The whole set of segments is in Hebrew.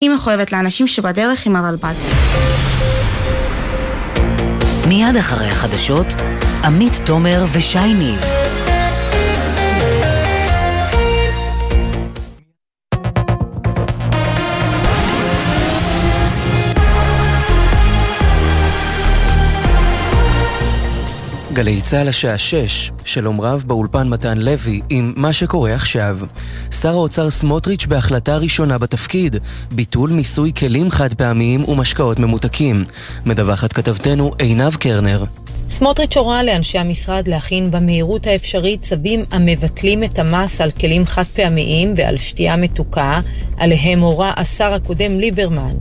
היא מחויבת לאנשים שבדרך עם הרלב"ד. מיד אחרי החדשות, עמית תומר ושי ניב. גלי צה"ל השעה 6, שלום רב באולפן מתן לוי עם מה שקורה עכשיו. שר האוצר סמוטריץ' בהחלטה ראשונה בתפקיד, ביטול מיסוי כלים חד פעמיים ומשקאות ממותקים. מדווחת כתבתנו עינב קרנר. סמוטריץ' הורה לאנשי המשרד להכין במהירות האפשרית צווים המבטלים את המס על כלים חד פעמיים ועל שתייה מתוקה, עליהם הורה השר הקודם ליברמן.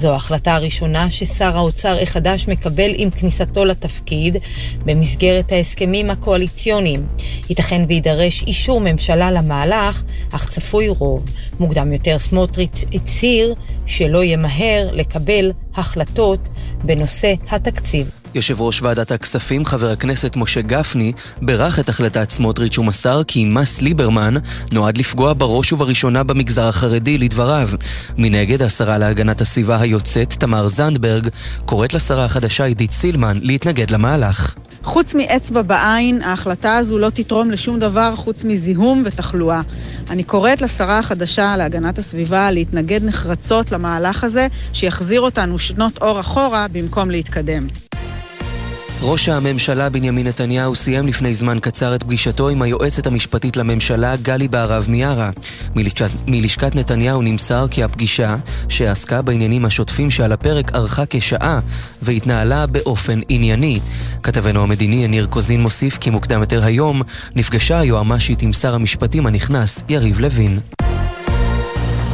זו ההחלטה הראשונה ששר האוצר החדש מקבל עם כניסתו לתפקיד במסגרת ההסכמים הקואליציוניים. ייתכן ויידרש אישור ממשלה למהלך, אך צפוי רוב. מוקדם יותר סמוטריץ' הצהיר שלא ימהר לקבל החלטות בנושא התקציב. יושב ראש ועדת הכספים, חבר הכנסת משה גפני, בירך את החלטת סמוטריץ' ומסר כי מס ליברמן נועד לפגוע בראש ובראשונה במגזר החרדי, לדבריו. מנגד, השרה להגנת הסביבה היוצאת, תמר זנדברג, קוראת לשרה החדשה עידית סילמן להתנגד למהלך. חוץ מאצבע בעין, ההחלטה הזו לא תתרום לשום דבר חוץ מזיהום ותחלואה. אני קוראת לשרה החדשה להגנת הסביבה להתנגד נחרצות למהלך הזה, שיחזיר אותנו שנות אור אחורה במקום להתקדם. ראש הממשלה בנימין נתניהו סיים לפני זמן קצר את פגישתו עם היועצת המשפטית לממשלה גלי בהרב מיארה. מלשכת, מלשכת נתניהו נמסר כי הפגישה, שעסקה בעניינים השוטפים שעל הפרק, ארכה כשעה והתנהלה באופן ענייני. כתבנו המדיני יניר קוזין מוסיף כי מוקדם יותר היום נפגשה היועמ"שית עם שר המשפטים הנכנס יריב לוין.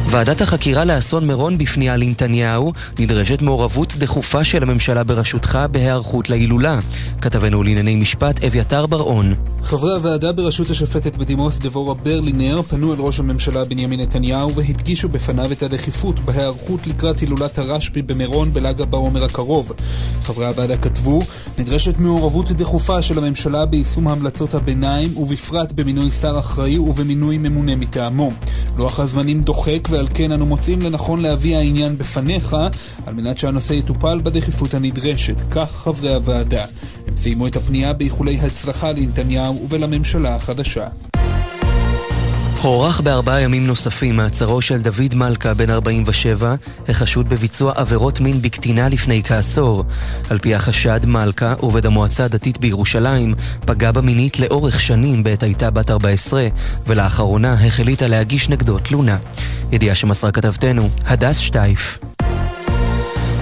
ועדת החקירה לאסון מירון בפנייה לנתניהו נדרשת מעורבות דחופה של הממשלה בראשותך בהיערכות להילולה. כתבנו לענייני משפט אביתר בר-און. חברי הוועדה בראשות השופטת בדימוס דבורה ברלינר פנו אל ראש הממשלה בנימין נתניהו והדגישו בפניו את הדחיפות בהיערכות לקראת הילולת הרשב"י במירון בל"ג בעומר הקרוב. חברי הוועדה כתבו, נדרשת מעורבות דחופה של הממשלה ביישום המלצות הביניים ובפרט במינוי שר אחראי ובמינוי ממונה מטעמו. לוח הזמנים דוחק ועל כן אנו מוצאים לנכון להביא העניין בפניך, על מנת שהנושא יטופל בדחיפות הנדרשת. כך חברי הוועדה. הם סיימו את הפנייה באיחולי הצלחה לנתניהו ולממשלה החדשה. הוארך בארבעה ימים נוספים מעצרו של דוד מלכה, בן 47, החשוד בביצוע עבירות מין בקטינה לפני כעשור. על פי החשד, מלכה, עובד המועצה הדתית בירושלים, פגע בה מינית לאורך שנים בעת הייתה בת 14, ולאחרונה החליטה להגיש נגדו תלונה. ידיעה שמסרה כתבתנו, הדס שטייף.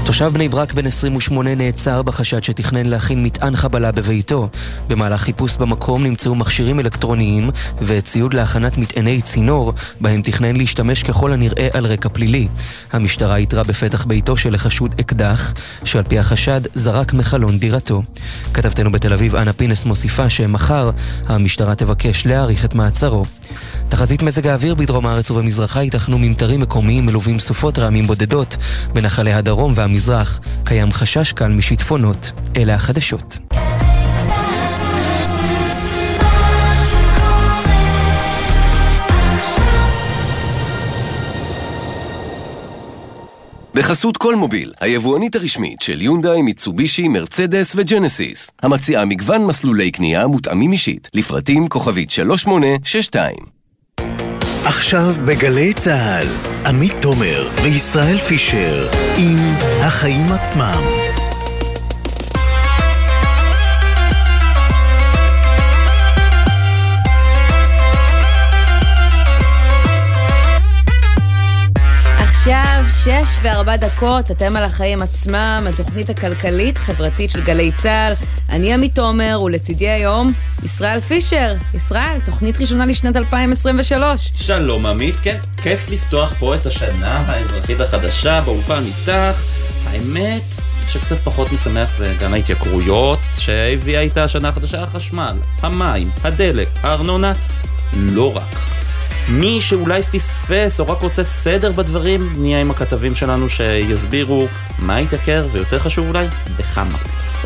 תושב בני ברק בן 28 נעצר בחשד שתכנן להכין מטען חבלה בביתו. במהלך חיפוש במקום נמצאו מכשירים אלקטרוניים וציוד להכנת מטעני צינור, בהם תכנן להשתמש ככל הנראה על רקע פלילי. המשטרה איתרה בפתח ביתו של החשוד אקדח, שעל פי החשד זרק מחלון דירתו. כתבתנו בתל אביב אנה פינס מוסיפה שמחר המשטרה תבקש להאריך את מעצרו. תחזית מזג האוויר בדרום הארץ ובמזרחה ייתכנו ממטרים מקומיים מלווים סופות רעמים בודדות. בנחלי הדרום והמזרח קיים חשש קל משיטפונות. אלה החדשות. בחסות כל מוביל, היבואנית הרשמית של יונדאי, מיצובישי, מרצדס וג'נסיס, המציעה מגוון מסלולי קנייה מותאמים אישית, לפרטים כוכבית 3862. עכשיו בגלי צה"ל, עמית תומר וישראל פישר עם החיים עצמם. שש וארבע דקות, אתם על החיים עצמם, התוכנית הכלכלית-חברתית של גלי צה"ל. אני עמית תומר, ולצידי היום, ישראל פישר. ישראל, תוכנית ראשונה לשנת 2023. שלום עמית, כן, כיף לפתוח פה את השנה האזרחית החדשה באולפן איתך. האמת שקצת פחות משמח זה גם ההתייקרויות שהביאה איתה השנה החדשה, החשמל, המים, הדלק, הארנונה, לא רק. מי שאולי פספס או רק רוצה סדר בדברים, נהיה עם הכתבים שלנו שיסבירו מה התייקר, ויותר חשוב אולי, בכמה.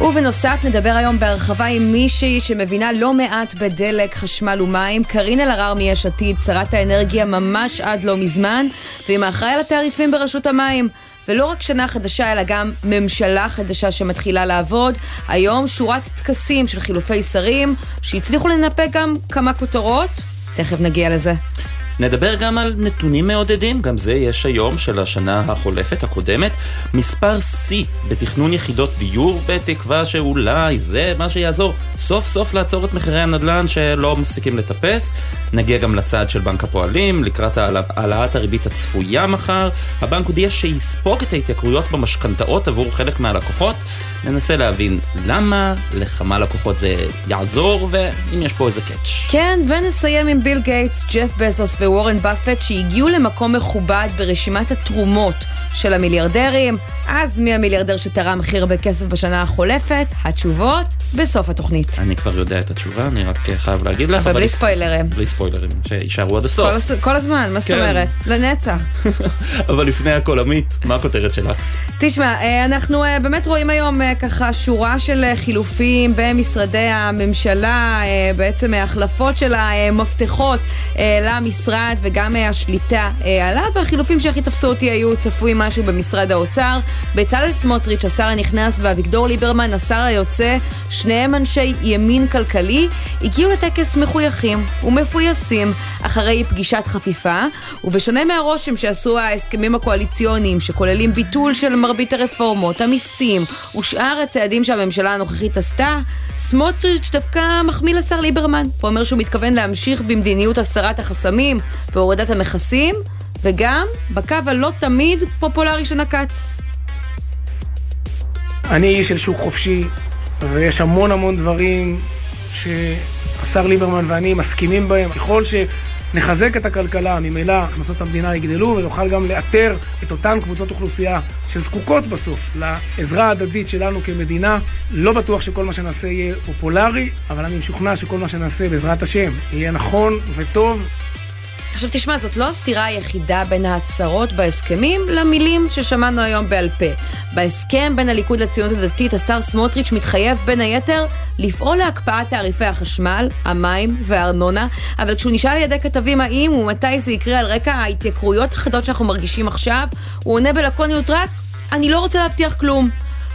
ובנוסף נדבר היום בהרחבה עם מישהי שמבינה לא מעט בדלק, חשמל ומים, קארין אלהרר מיש עתיד, שרת האנרגיה ממש עד לא מזמן, ועם האחראי על התעריפים ברשות המים. ולא רק שנה חדשה, אלא גם ממשלה חדשה שמתחילה לעבוד. היום שורת טקסים של חילופי שרים, שהצליחו לנפק גם כמה כותרות. תכף נגיע לזה. נדבר גם על נתונים מעודדים, גם זה יש היום של השנה החולפת הקודמת. מספר שיא בתכנון יחידות דיור, בתקווה שאולי זה מה שיעזור סוף סוף לעצור את מחירי הנדל"ן שלא מפסיקים לטפס. נגיע גם לצעד של בנק הפועלים, לקראת העלאת הריבית הצפויה מחר. הבנק הודיע שיספוג את ההתייקרויות במשכנתאות עבור חלק מהלקוחות. ננסה להבין למה, לכמה לקוחות זה יעזור, ואם יש פה איזה קאץ'. כן, ונסיים עם ביל גייטס, ג'ף בזוס ווורן באפט שהגיעו למקום מכובד ברשימת התרומות של המיליארדרים. אז מי המיליארדר שתרם הכי הרבה כסף בשנה החולפת? התשובות בסוף התוכנית. אני כבר יודע את התשובה, אני רק חייב להגיד לך. אבל בלי ספוילרים. בלי ספוילרים, שיישארו עד הסוף. כל, הזמן, מה זאת כן. אומרת? לנצח. אבל לפני הכל, עמית, מה הכותרת שלך? תשמע, אה, אנחנו אה, באמת רואים היום אה, ככה שורה של חילופים במשרדי הממשלה, בעצם החלפות של המפתחות למשרד וגם השליטה עליו, והחילופים שהכי תפסו אותי היו צפוי משהו במשרד האוצר. בצלאל סמוטריץ', השר הנכנס, ואביגדור ליברמן, השר היוצא, שניהם אנשי ימין כלכלי, הגיעו לטקס מחויכים ומפויסים אחרי פגישת חפיפה, ובשונה מהרושם שעשו ההסכמים הקואליציוניים, שכוללים ביטול של מרבית הרפורמות, המיסים ושאר הצעדים שהממשלה הנוכחית עשתה, סמוטריץ' דווקא מחמיא לשר ליברמן. הוא אומר שהוא מתכוון להמשיך במדיניות הסרת החסמים והורדת המכסים, וגם בקו הלא תמיד פופולרי שנקט. אני איש של שוק חופשי, ויש המון המון דברים שהשר ליברמן ואני מסכימים בהם. ככל שנחזק את הכלכלה, ממילא הכנסות המדינה יגדלו ונוכל גם לאתר את אותן קבוצות אוכלוסייה שזקוקות בסוף לעזרה ההדדית שלנו כמדינה. לא בטוח שכל מה שנעשה יהיה פופולרי, אבל אני משוכנע שכל מה שנעשה בעזרת השם יהיה נכון וטוב. עכשיו תשמע, זאת לא הסתירה היחידה בין ההצהרות בהסכמים למילים ששמענו היום בעל פה. בהסכם בין הליכוד לציונות הדתית, השר סמוטריץ' מתחייב בין היתר לפעול להקפאת תעריפי החשמל, המים והארנונה, אבל כשהוא נשאל על ידי כתבים האם ומתי זה יקרה על רקע ההתייקרויות החדות שאנחנו מרגישים עכשיו, הוא עונה בלקוניות רק, אני לא רוצה להבטיח כלום.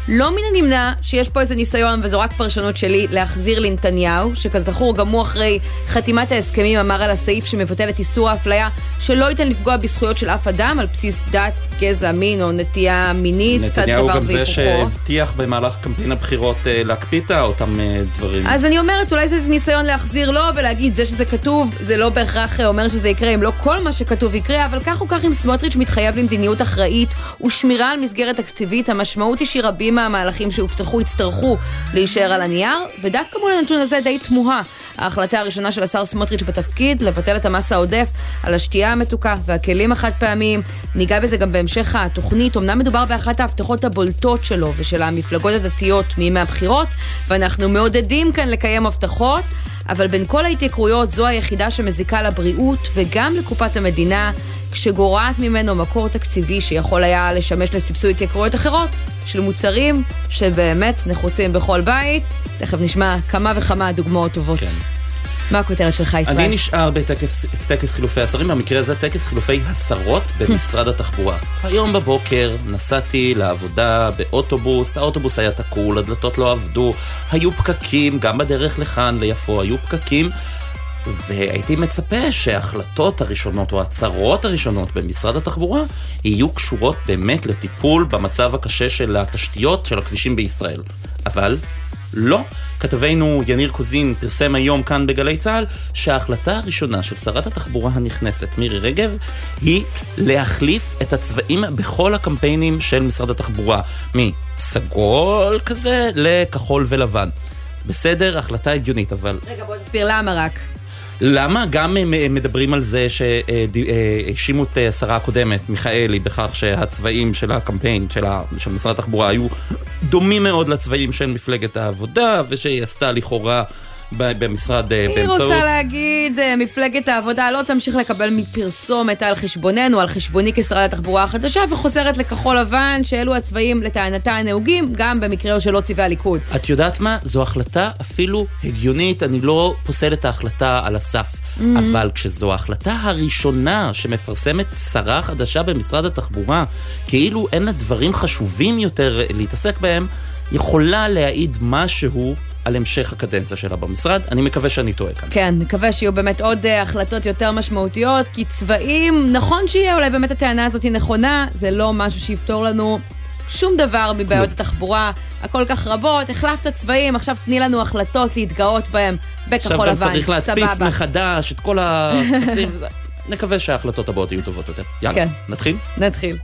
לא מן הנמנע שיש פה איזה ניסיון, וזו רק פרשנות שלי, להחזיר לנתניהו, שכזכור גם הוא אחרי חתימת ההסכמים אמר על הסעיף שמבטל את איסור האפליה, שלא ייתן לפגוע בזכויות של אף אדם על בסיס דת, גזע, מין או נטייה מינית, קצת דבר והיפוכו. נתניהו גם זה שהבטיח במהלך קמפיין הבחירות אה, להקפיא את אותם אה, דברים. אז אני אומרת, אולי זה איזה ניסיון להחזיר לו ולהגיד, זה שזה כתוב, זה לא בהכרח אומר שזה יקרה, אם לא כל מה שכתוב יקרה, אבל כך או כך אם סמוטריץ' מתחייב למדיניות אחראית ושמירה על מסגרת תקציבית, המשמעות היא שרבים רבים מהמהלכים שהובטחו יצטרכו להישאר על הנייר, ודווקא מול הנתון הזה די תמוהה. ההחלטה הראשונה של השר סמוטריץ' בתפקיד, לבטל את המס העודף על השתייה המתוקה והכלים החד פעמיים. ניגע בזה גם בהמשך התוכנית. אמנם מדובר באחת ההבטחות הבולטות שלו ושל המפלגות הדתיות מימי הבחירות, ואנחנו מעודדים כאן לקיים הבטחות. אבל בין כל ההתייקרויות זו היחידה שמזיקה לבריאות וגם לקופת המדינה, כשגורעת ממנו מקור תקציבי שיכול היה לשמש לסבסוד התייקרויות אחרות של מוצרים שבאמת נחוצים בכל בית. תכף נשמע כמה וכמה דוגמאות טובות. כן. מה הכותרת שלך, ישראל? אני נשאר בטקס חילופי השרים, במקרה הזה טקס חילופי השרות במשרד התחבורה. היום בבוקר נסעתי לעבודה באוטובוס, האוטובוס היה תקול, הדלתות לא עבדו, היו פקקים, גם בדרך לכאן, ליפו, היו פקקים. והייתי מצפה שההחלטות הראשונות או ההצהרות הראשונות במשרד התחבורה יהיו קשורות באמת לטיפול במצב הקשה של התשתיות של הכבישים בישראל. אבל לא. כתבנו יניר קוזין פרסם היום כאן בגלי צה"ל שההחלטה הראשונה של שרת התחבורה הנכנסת מירי רגב היא להחליף את הצבעים בכל הקמפיינים של משרד התחבורה מסגול כזה לכחול ולבן. בסדר, החלטה הגיונית, אבל... רגע, בוא נסביר למה רק. למה? גם מדברים על זה שהאשימו את השרה הקודמת, מיכאלי, בכך שהצבעים של הקמפיין של משרד התחבורה היו דומים מאוד לצבעים של מפלגת העבודה, ושהיא עשתה לכאורה במשרד היא באמצעות... היא רוצה להגיד, מפלגת העבודה לא תמשיך לקבל מפרסומת על חשבוננו, על חשבוני כשרת התחבורה החדשה, וחוזרת לכחול לבן, שאלו הצבעים לטענתה הנהוגים, גם במקרה שלא צבעי הליכוד. את יודעת מה? זו החלטה אפילו הגיונית, אני לא פוסל את ההחלטה על הסף. Mm-hmm. אבל כשזו ההחלטה הראשונה שמפרסמת שרה חדשה במשרד התחבורה, כאילו אין לה דברים חשובים יותר להתעסק בהם, יכולה להעיד משהו על המשך הקדנציה שלה במשרד. אני מקווה שאני טועה כאן. כן, נקווה שיהיו באמת עוד uh, החלטות יותר משמעותיות, כי צבעים, נכון שיהיה אולי באמת הטענה הזאת היא נכונה, זה לא משהו שיפתור לנו שום דבר מבעיות לא. התחבורה הכל כך רבות, החלפת צבעים, עכשיו תני לנו החלטות להתגאות בהם בכחול לבן, סבבה. עכשיו גם צריך להדפיס מחדש את כל הטפסים. נקווה שההחלטות הבאות יהיו טובות יותר. יאללה, כן. נתחיל? נתחיל.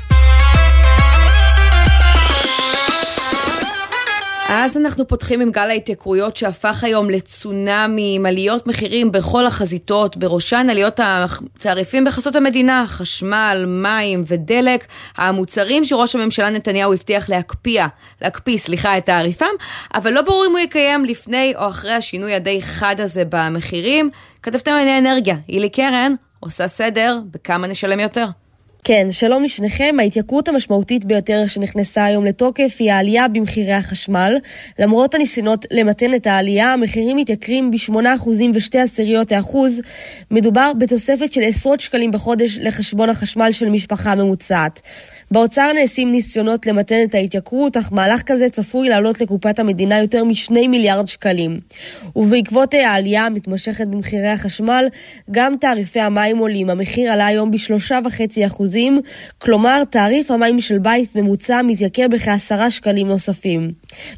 אז אנחנו פותחים עם גל ההתייקרויות שהפך היום לצונאמי עם עליות מחירים בכל החזיתות, בראשן עליות התעריפים בחסות המדינה, חשמל, מים ודלק, המוצרים שראש הממשלה נתניהו הבטיח להקפיא, להקפיא, סליחה, את תעריפם, אבל לא ברור אם הוא יקיים לפני או אחרי השינוי הדי חד הזה במחירים. כתבתם ענייני אנרגיה, הילי קרן עושה סדר בכמה נשלם יותר. כן, שלום לשניכם. ההתייקרות המשמעותית ביותר שנכנסה היום לתוקף היא העלייה במחירי החשמל. למרות הניסיונות למתן את העלייה, המחירים מתייקרים ב-8% ו-2 עשיריות האחוז. מדובר בתוספת של עשרות שקלים בחודש לחשבון החשמל של משפחה ממוצעת. באוצר נעשים ניסיונות למתן את ההתייקרות, אך מהלך כזה צפוי לעלות לקופת המדינה יותר מ-2 מיליארד שקלים. ובעקבות העלייה המתמשכת במחירי החשמל, גם תעריפי המים עולים. המחיר עלה היום ב-3.5%, כלומר תעריף המים של בית ממוצע מתייקר בכ-10 שקלים נוספים.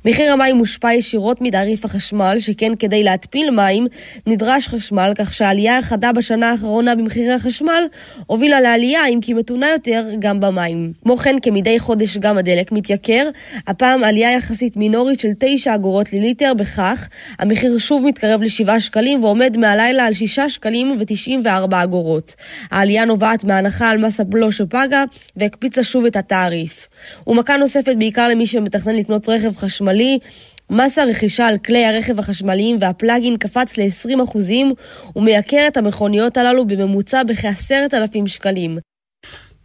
מחיר המים מושפע ישירות מתעריף החשמל, שכן כדי להתפיל מים נדרש חשמל, כך שהעלייה החדה בשנה האחרונה במחירי החשמל הובילה לעלייה, אם כי מתונה יותר, גם במים. כמו כן, כמדי חודש גם הדלק מתייקר, הפעם עלייה יחסית מינורית של 9 אגורות לליטר, בכך המחיר שוב מתקרב ל-7 שקלים ועומד מהלילה על 6 שקלים ו-94 אגורות. העלייה נובעת מהנחה על מס הבלו שפגה והקפיצה שוב את התעריף. ומכה נוספת בעיקר למי שמתכנן לקנות רכב חשמלי, מס הרכישה על כלי הרכב החשמליים והפלאגין קפץ ל-20% ומייקר את המכוניות הללו בממוצע בכ-10,000 שקלים.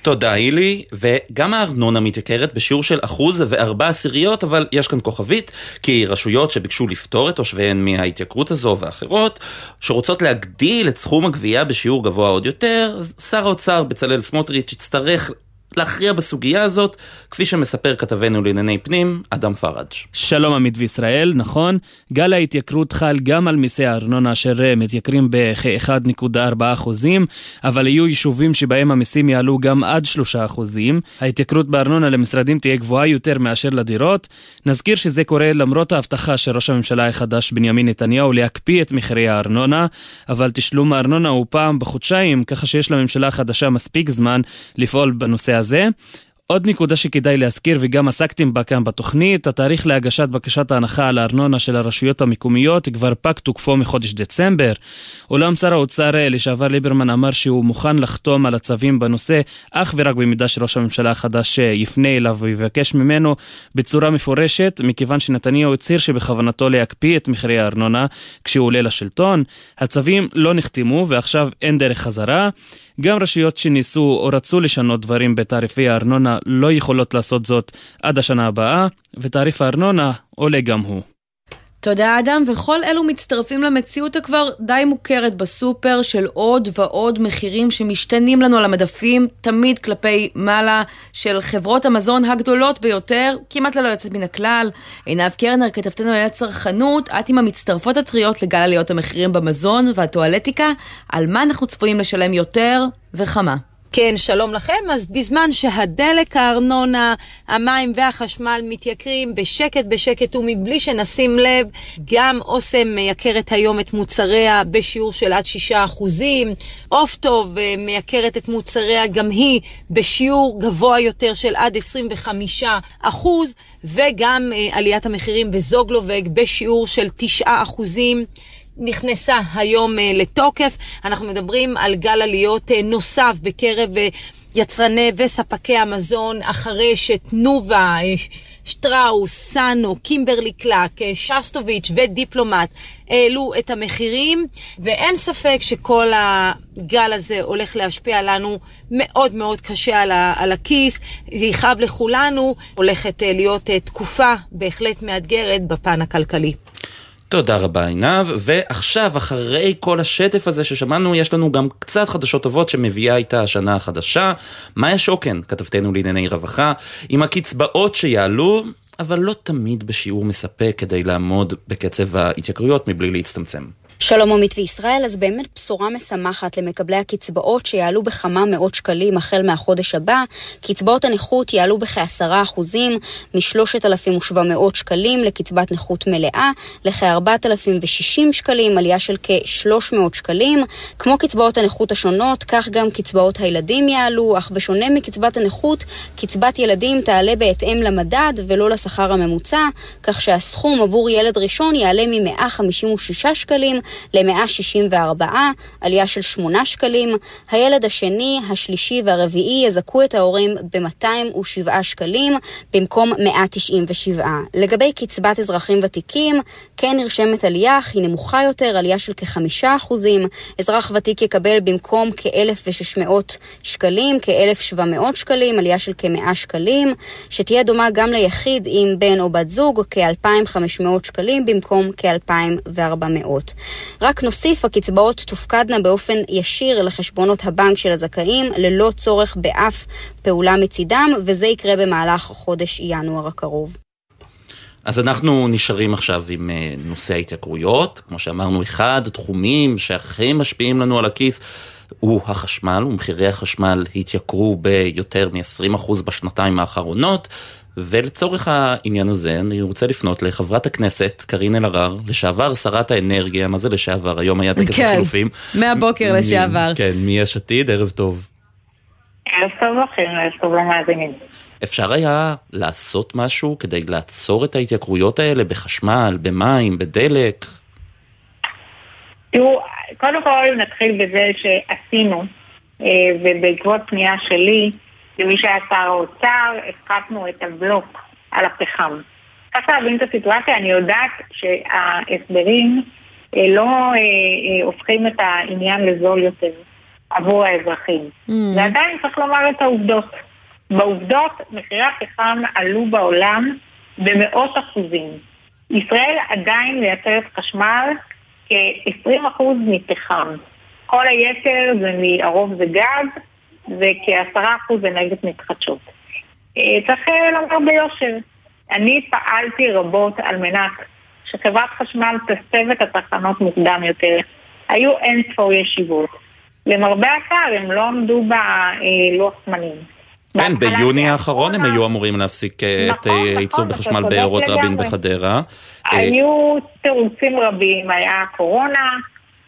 תודה הילי, וגם הארנונה מתייקרת בשיעור של אחוז וארבע עשיריות, אבל יש כאן כוכבית, כי רשויות שביקשו לפטור את תושביהן מההתייקרות הזו ואחרות, שרוצות להגדיל את סכום הגבייה בשיעור גבוה עוד יותר, שר האוצר בצלאל סמוטריץ' יצטרך להכריע בסוגיה הזאת, כפי שמספר כתבנו לענייני פנים, אדם פראג'. שלום עמית וישראל, נכון. גל ההתייקרות חל גם על מיסי הארנונה אשר מתייקרים בכ-1.4 אבל יהיו יישובים שבהם המיסים יעלו גם עד 3 ההתייקרות בארנונה למשרדים תהיה גבוהה יותר מאשר לדירות. נזכיר שזה קורה למרות ההבטחה של ראש הממשלה החדש בנימין נתניהו להקפיא את מחירי הארנונה, אבל תשלום הארנונה הוא פעם בחודשיים, ככה שיש לממשלה החדשה מספיק זמן לפעול בנושא הזה. עוד נקודה שכדאי להזכיר וגם עסקתם בה כאן בתוכנית, התאריך להגשת בקשת ההנחה על הארנונה של הרשויות המקומיות כבר פג תוקפו מחודש דצמבר. אולם שר האוצר לשעבר ליברמן אמר שהוא מוכן לחתום על הצווים בנושא אך ורק במידה שראש הממשלה החדש יפנה אליו ויבקש ממנו בצורה מפורשת, מכיוון שנתניהו הצהיר שבכוונתו להקפיא את מחירי הארנונה כשהוא עולה לשלטון. הצווים לא נחתמו ועכשיו אין דרך חזרה. גם רשויות שניסו או רצו לשנות דברים בתעריפי הארנונה לא יכולות לעשות זאת עד השנה הבאה, ותעריף הארנונה עולה גם הוא. תודה אדם, וכל אלו מצטרפים למציאות הכבר די מוכרת בסופר של עוד ועוד מחירים שמשתנים לנו על המדפים, תמיד כלפי מעלה, של חברות המזון הגדולות ביותר, כמעט ללא יוצאת מן הכלל. עינב קרנר, כתבתנו על הצרכנות, את עם המצטרפות הטריות לגל עליות המחירים במזון והטואלטיקה, על מה אנחנו צפויים לשלם יותר וכמה. כן, שלום לכם. אז בזמן שהדלק, הארנונה, המים והחשמל מתייקרים בשקט בשקט ומבלי שנשים לב, גם אוסם מייקרת היום את מוצריה בשיעור של עד 6%. עוף טוב מייקרת את מוצריה גם היא בשיעור גבוה יותר של עד 25%, וגם אה, עליית המחירים בזוגלובג בשיעור של 9%. נכנסה היום אה, לתוקף. אנחנו מדברים על גל עליות אה, נוסף בקרב אה, יצרני וספקי המזון, אחרי שתנובה שטראוס, סאנו, קימברלי קלאק, שסטוביץ' ודיפלומט העלו את המחירים, ואין ספק שכל הגל הזה הולך להשפיע לנו מאוד מאוד קשה על, ה- על הכיס, זה יכאב לכולנו, הולכת להיות תקופה בהחלט מאתגרת בפן הכלכלי. תודה רבה עינב, ועכשיו אחרי כל השטף הזה ששמענו יש לנו גם קצת חדשות טובות שמביאה איתה השנה החדשה. מאיה שוקן, כתבתנו לענייני רווחה, עם הקצבאות שיעלו, אבל לא תמיד בשיעור מספק כדי לעמוד בקצב ההתייקרויות מבלי להצטמצם. שלום עמית וישראל, אז באמת בשורה משמחת למקבלי הקצבאות שיעלו בכמה מאות שקלים החל מהחודש הבא. קצבאות הנכות יעלו בכעשרה אחוזים, מ-3,700 שקלים לקצבת נכות מלאה לכ-4,060 שקלים, עלייה של כ-300 שקלים. כמו קצבאות הנכות השונות, כך גם קצבאות הילדים יעלו, אך בשונה מקצבת הנכות, קצבת ילדים תעלה בהתאם למדד ולא לשכר הממוצע, כך שהסכום עבור ילד ראשון יעלה מ-156 שקלים ל-164, עלייה של 8 שקלים. הילד השני, השלישי והרביעי יזכו את ההורים ב-207 שקלים במקום 197. לגבי קצבת אזרחים ותיקים, כן נרשמת עלייה, אך היא נמוכה יותר, עלייה של כ-5%. אזרח ותיק יקבל במקום כ-1,600 שקלים, כ-1,700 שקלים, עלייה של כ-100 שקלים, שתהיה דומה גם ליחיד עם בן או בת זוג, כ-2,500 שקלים במקום כ-2,400. רק נוסיף, הקצבאות תופקדנה באופן ישיר לחשבונות הבנק של הזכאים, ללא צורך באף פעולה מצידם, וזה יקרה במהלך חודש ינואר הקרוב. אז אנחנו נשארים עכשיו עם נושא ההתייקרויות. כמו שאמרנו, אחד התחומים שהכי משפיעים לנו על הכיס הוא החשמל, ומחירי החשמל התייקרו ביותר מ-20% בשנתיים האחרונות. ולצורך העניין הזה אני רוצה לפנות לחברת הכנסת קארין אלהרר, לשעבר שרת האנרגיה, מה זה לשעבר? היום היה טקס כן, החילופים. מהבוקר לשעבר. כן, מיש עתיד, ערב טוב. ערב טוב לכם, ערב טוב למאזינים. אפשר היה לעשות משהו כדי לעצור את ההתייקרויות האלה בחשמל, במים, בדלק? תראו, קודם כל נתחיל בזה שעשינו, ובעקבות פנייה שלי, למי שהיה שר האוצר, הפחתנו את הבלוק על הפחם. צריך להבין את הסיטואציה, אני יודעת שההסברים לא הופכים את העניין לזול יותר עבור האזרחים. Mm. ועדיין צריך לומר את העובדות. בעובדות, מחירי הפחם עלו בעולם במאות אחוזים. ישראל עדיין מייצרת חשמל כ-20% מפחם. כל היתר זה מהרוב זה גז, וכעשרה אחוז אנרגיות מתחדשות. צריך לומר ביושר, אני פעלתי רבות על מנת שחברת חשמל תסב את התחנות מוקדם יותר. היו אין ספור ישיבות. למרבה הצער הם לא עמדו בלוח זמנים. כן, ביוני האחרון הם היו אמורים להפסיק את ייצור בחשמל בארות רבין בחדרה. היו תירוצים רבים, היה קורונה,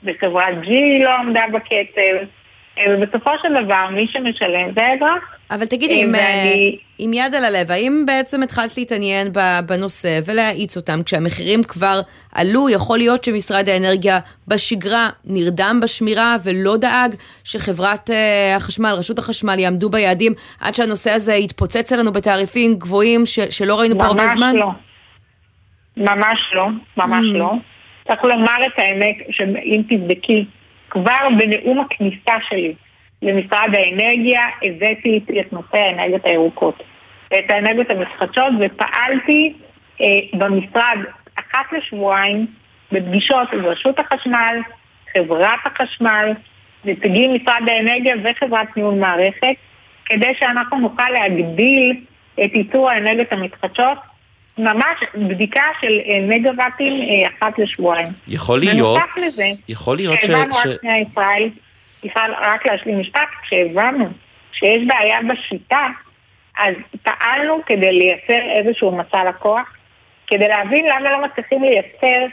וחברת ג'י לא עמדה בקצב. ובסופו של דבר מי שמשלם זה האזרח. אבל תגידי, עם, ואני... עם יד על הלב, האם בעצם התחלת להתעניין בנושא ולהאיץ אותם כשהמחירים כבר עלו? יכול להיות שמשרד האנרגיה בשגרה נרדם בשמירה ולא דאג שחברת החשמל, רשות החשמל, יעמדו ביעדים עד שהנושא הזה יתפוצץ עלינו בתעריפים גבוהים ש- שלא ראינו פה הרבה זמן? ממש לא. ממש לא, ממש mm. לא. צריך לומר את האמת, שאם תבדקי כבר בנאום הכניסה שלי למשרד האנרגיה הבאתי איתי את נושא האנרגיות הירוקות ואת האנרגיות המתחדשות ופעלתי אה, במשרד אחת לשבועיים בפגישות עם רשות החשמל, חברת החשמל, נציגי משרד האנרגיה וחברת ניהול מערכת כדי שאנחנו נוכל להגדיל את ייצור האנרגיות המתחדשות ממש בדיקה של מגוואטים אחת לשבועיים. יכול להיות, לזה, יכול להיות ש... הבנו רק שנייה ישראל, ישראל, רק להשלים משפט, כשהבנו שיש בעיה בשיטה, אז פעלנו כדי לייצר איזשהו מצע לקוח, כדי להבין למה לא מצליחים לייצר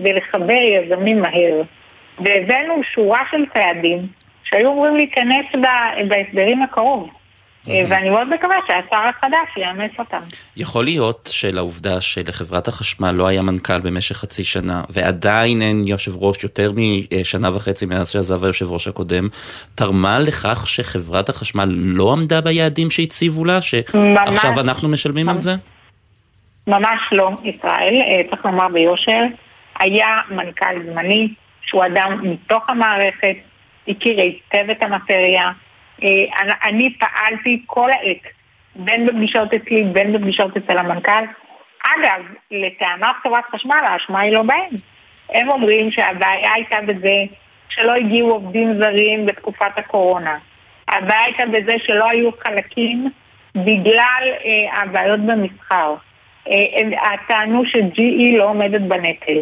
ולחבר יזמים מהר. והבאנו שורה של צעדים שהיו אמורים להיכנס בהסדרים הקרוב. ואני מאוד מקווה שהשר החדש יאמץ אותם. יכול להיות שלעובדה שלחברת החשמל לא היה מנכ"ל במשך חצי שנה, ועדיין אין יושב ראש יותר משנה וחצי מאז שעזב היושב ראש הקודם, תרמה לכך שחברת החשמל לא עמדה ביעדים שהציבו לה, שעכשיו אנחנו משלמים על זה? ממש לא, ישראל, אה, צריך לומר ביושר. היה מנכ"ל זמני, שהוא אדם מתוך המערכת, הכיר היטב את המטריה. אה, אני פעלתי כל העת, בין בפגישות אצלי, בין בפגישות אצל המנכ"ל. אגב, לטענת חברת חשמל, האשמה היא לא בהם. הם אומרים שהבעיה הייתה בזה שלא הגיעו עובדים זרים בתקופת הקורונה. הבעיה הייתה בזה שלא היו חלקים בגלל אה, הבעיות במסחר. אה, טענו ש-GE לא עומדת בנטל.